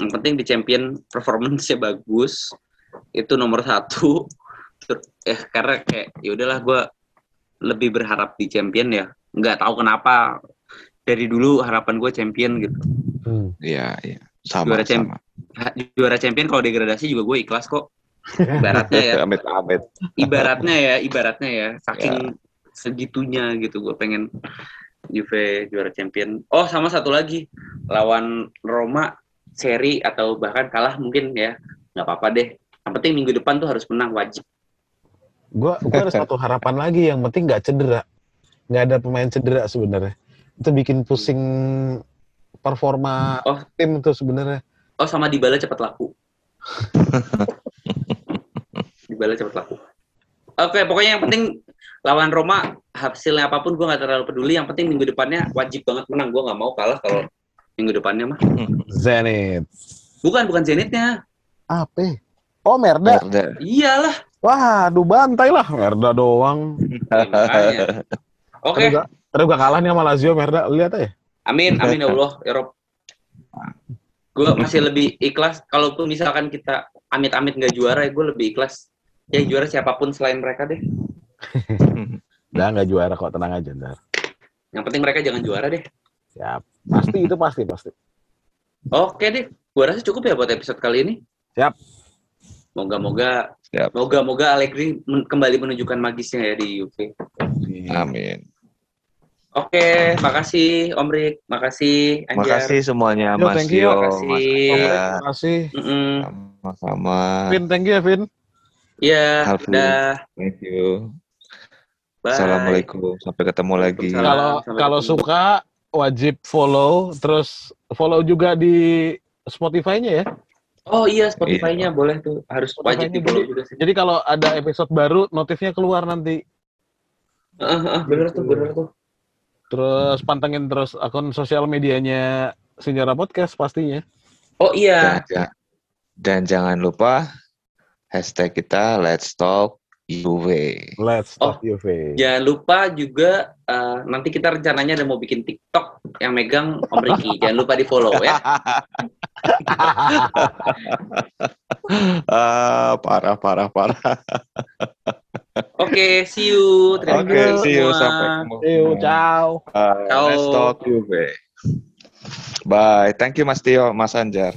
Speaker 1: yang penting di champion performance-nya bagus. Itu nomor satu. Ter- Eh karena kayak ya udahlah gue lebih berharap di champion ya. Nggak tahu kenapa dari dulu harapan gue champion gitu.
Speaker 3: Hmm.
Speaker 4: Iya, iya. Sama,
Speaker 1: Juara champ-
Speaker 4: sama.
Speaker 1: Juara champion kalau degradasi juga gue ikhlas kok. Ibaratnya ya.
Speaker 4: Amit, amit.
Speaker 1: ibaratnya ya, ibaratnya ya, saking segitunya gitu gue pengen Juve juara champion. Oh, sama satu lagi, lawan Roma seri atau bahkan kalah mungkin ya, nggak apa-apa deh. Yang penting minggu depan tuh harus menang wajib.
Speaker 3: Gua, gua ada satu harapan lagi yang penting nggak cedera. Nggak ada pemain cedera sebenarnya. Itu bikin pusing performa
Speaker 1: Oh.
Speaker 3: tim tuh sebenarnya.
Speaker 1: Oh, sama Dybala cepat laku. Dybala cepat laku. Oke, pokoknya yang penting lawan Roma hasilnya apa pun gue nggak terlalu peduli. Yang penting minggu depannya wajib banget menang. Gue nggak mau kalah kalau minggu depannya mah.
Speaker 3: Zenit.
Speaker 1: Bukan, bukan Zenitnya.
Speaker 3: Apa? Oh, Merda.
Speaker 4: Merda.
Speaker 1: Iyalah.
Speaker 3: Wah, aduh bantai lah Merda doang.
Speaker 1: Ya. Oke,
Speaker 3: gua- Tadi gua kalah nih sama Lazio Merda. Lihat aja.
Speaker 1: amin, amin ya Allah, ya Rob. Gue masih lebih ikhlas. Kalaupun misalkan kita amit-amit nggak juara, ya gue lebih ikhlas. Ya juara siapa pun selain mereka deh.
Speaker 3: Udah nggak juara kok, tenang aja ntar.
Speaker 1: Yang penting mereka jangan juara deh.
Speaker 3: Ya, pasti itu pasti pasti.
Speaker 1: Oke deh, gua rasa cukup ya buat episode kali ini.
Speaker 3: Siap.
Speaker 1: Moga-moga,
Speaker 4: Siap.
Speaker 1: moga-moga Allegri men- kembali menunjukkan magisnya ya di UV.
Speaker 4: Amin.
Speaker 1: Oke, makasih Om Rik, makasih Anjar.
Speaker 4: Makasih semuanya
Speaker 3: Yo,
Speaker 4: Mas
Speaker 3: thank you.
Speaker 4: Dio,
Speaker 1: Makasih.
Speaker 4: Mas Ega.
Speaker 3: Terima kasih.
Speaker 1: Mm-mm.
Speaker 4: Sama-sama.
Speaker 3: Vin, thank you ya Vin.
Speaker 1: Iya, udah.
Speaker 4: Thank you.
Speaker 1: Bye.
Speaker 4: Assalamualaikum. Sampai ketemu lagi.
Speaker 3: Kalau kalau suka wajib follow, terus follow juga di Spotify-nya ya.
Speaker 1: Oh iya, Spotify-nya boleh tuh. Harus wajib
Speaker 3: Spotify-nya
Speaker 1: di follow juga sih.
Speaker 3: Jadi kalau ada episode baru, notifnya keluar nanti.
Speaker 1: Ah, ah, bener tuh, bener tuh.
Speaker 3: Terus pantengin terus akun sosial medianya Sejarah Podcast pastinya.
Speaker 1: Oh iya,
Speaker 4: Dan, dan jangan lupa hashtag kita Let's Talk UV.
Speaker 3: Let's
Speaker 1: Oh,
Speaker 3: talk UV.
Speaker 1: jangan lupa juga eh, nanti kita rencananya ada mau bikin TikTok yang megang Om Riki. jangan lupa di follow ya.
Speaker 4: ah, parah, parah, parah.
Speaker 1: Oke, see you. Terima
Speaker 4: Oke,
Speaker 1: kasih
Speaker 4: see you.
Speaker 1: semua.
Speaker 4: Sampai ketemu.
Speaker 3: See you, ciao.
Speaker 4: Uh,
Speaker 1: Ciao.
Speaker 4: Let's Talk UV. Bye. Thank you Mas Tio, Mas Anjar.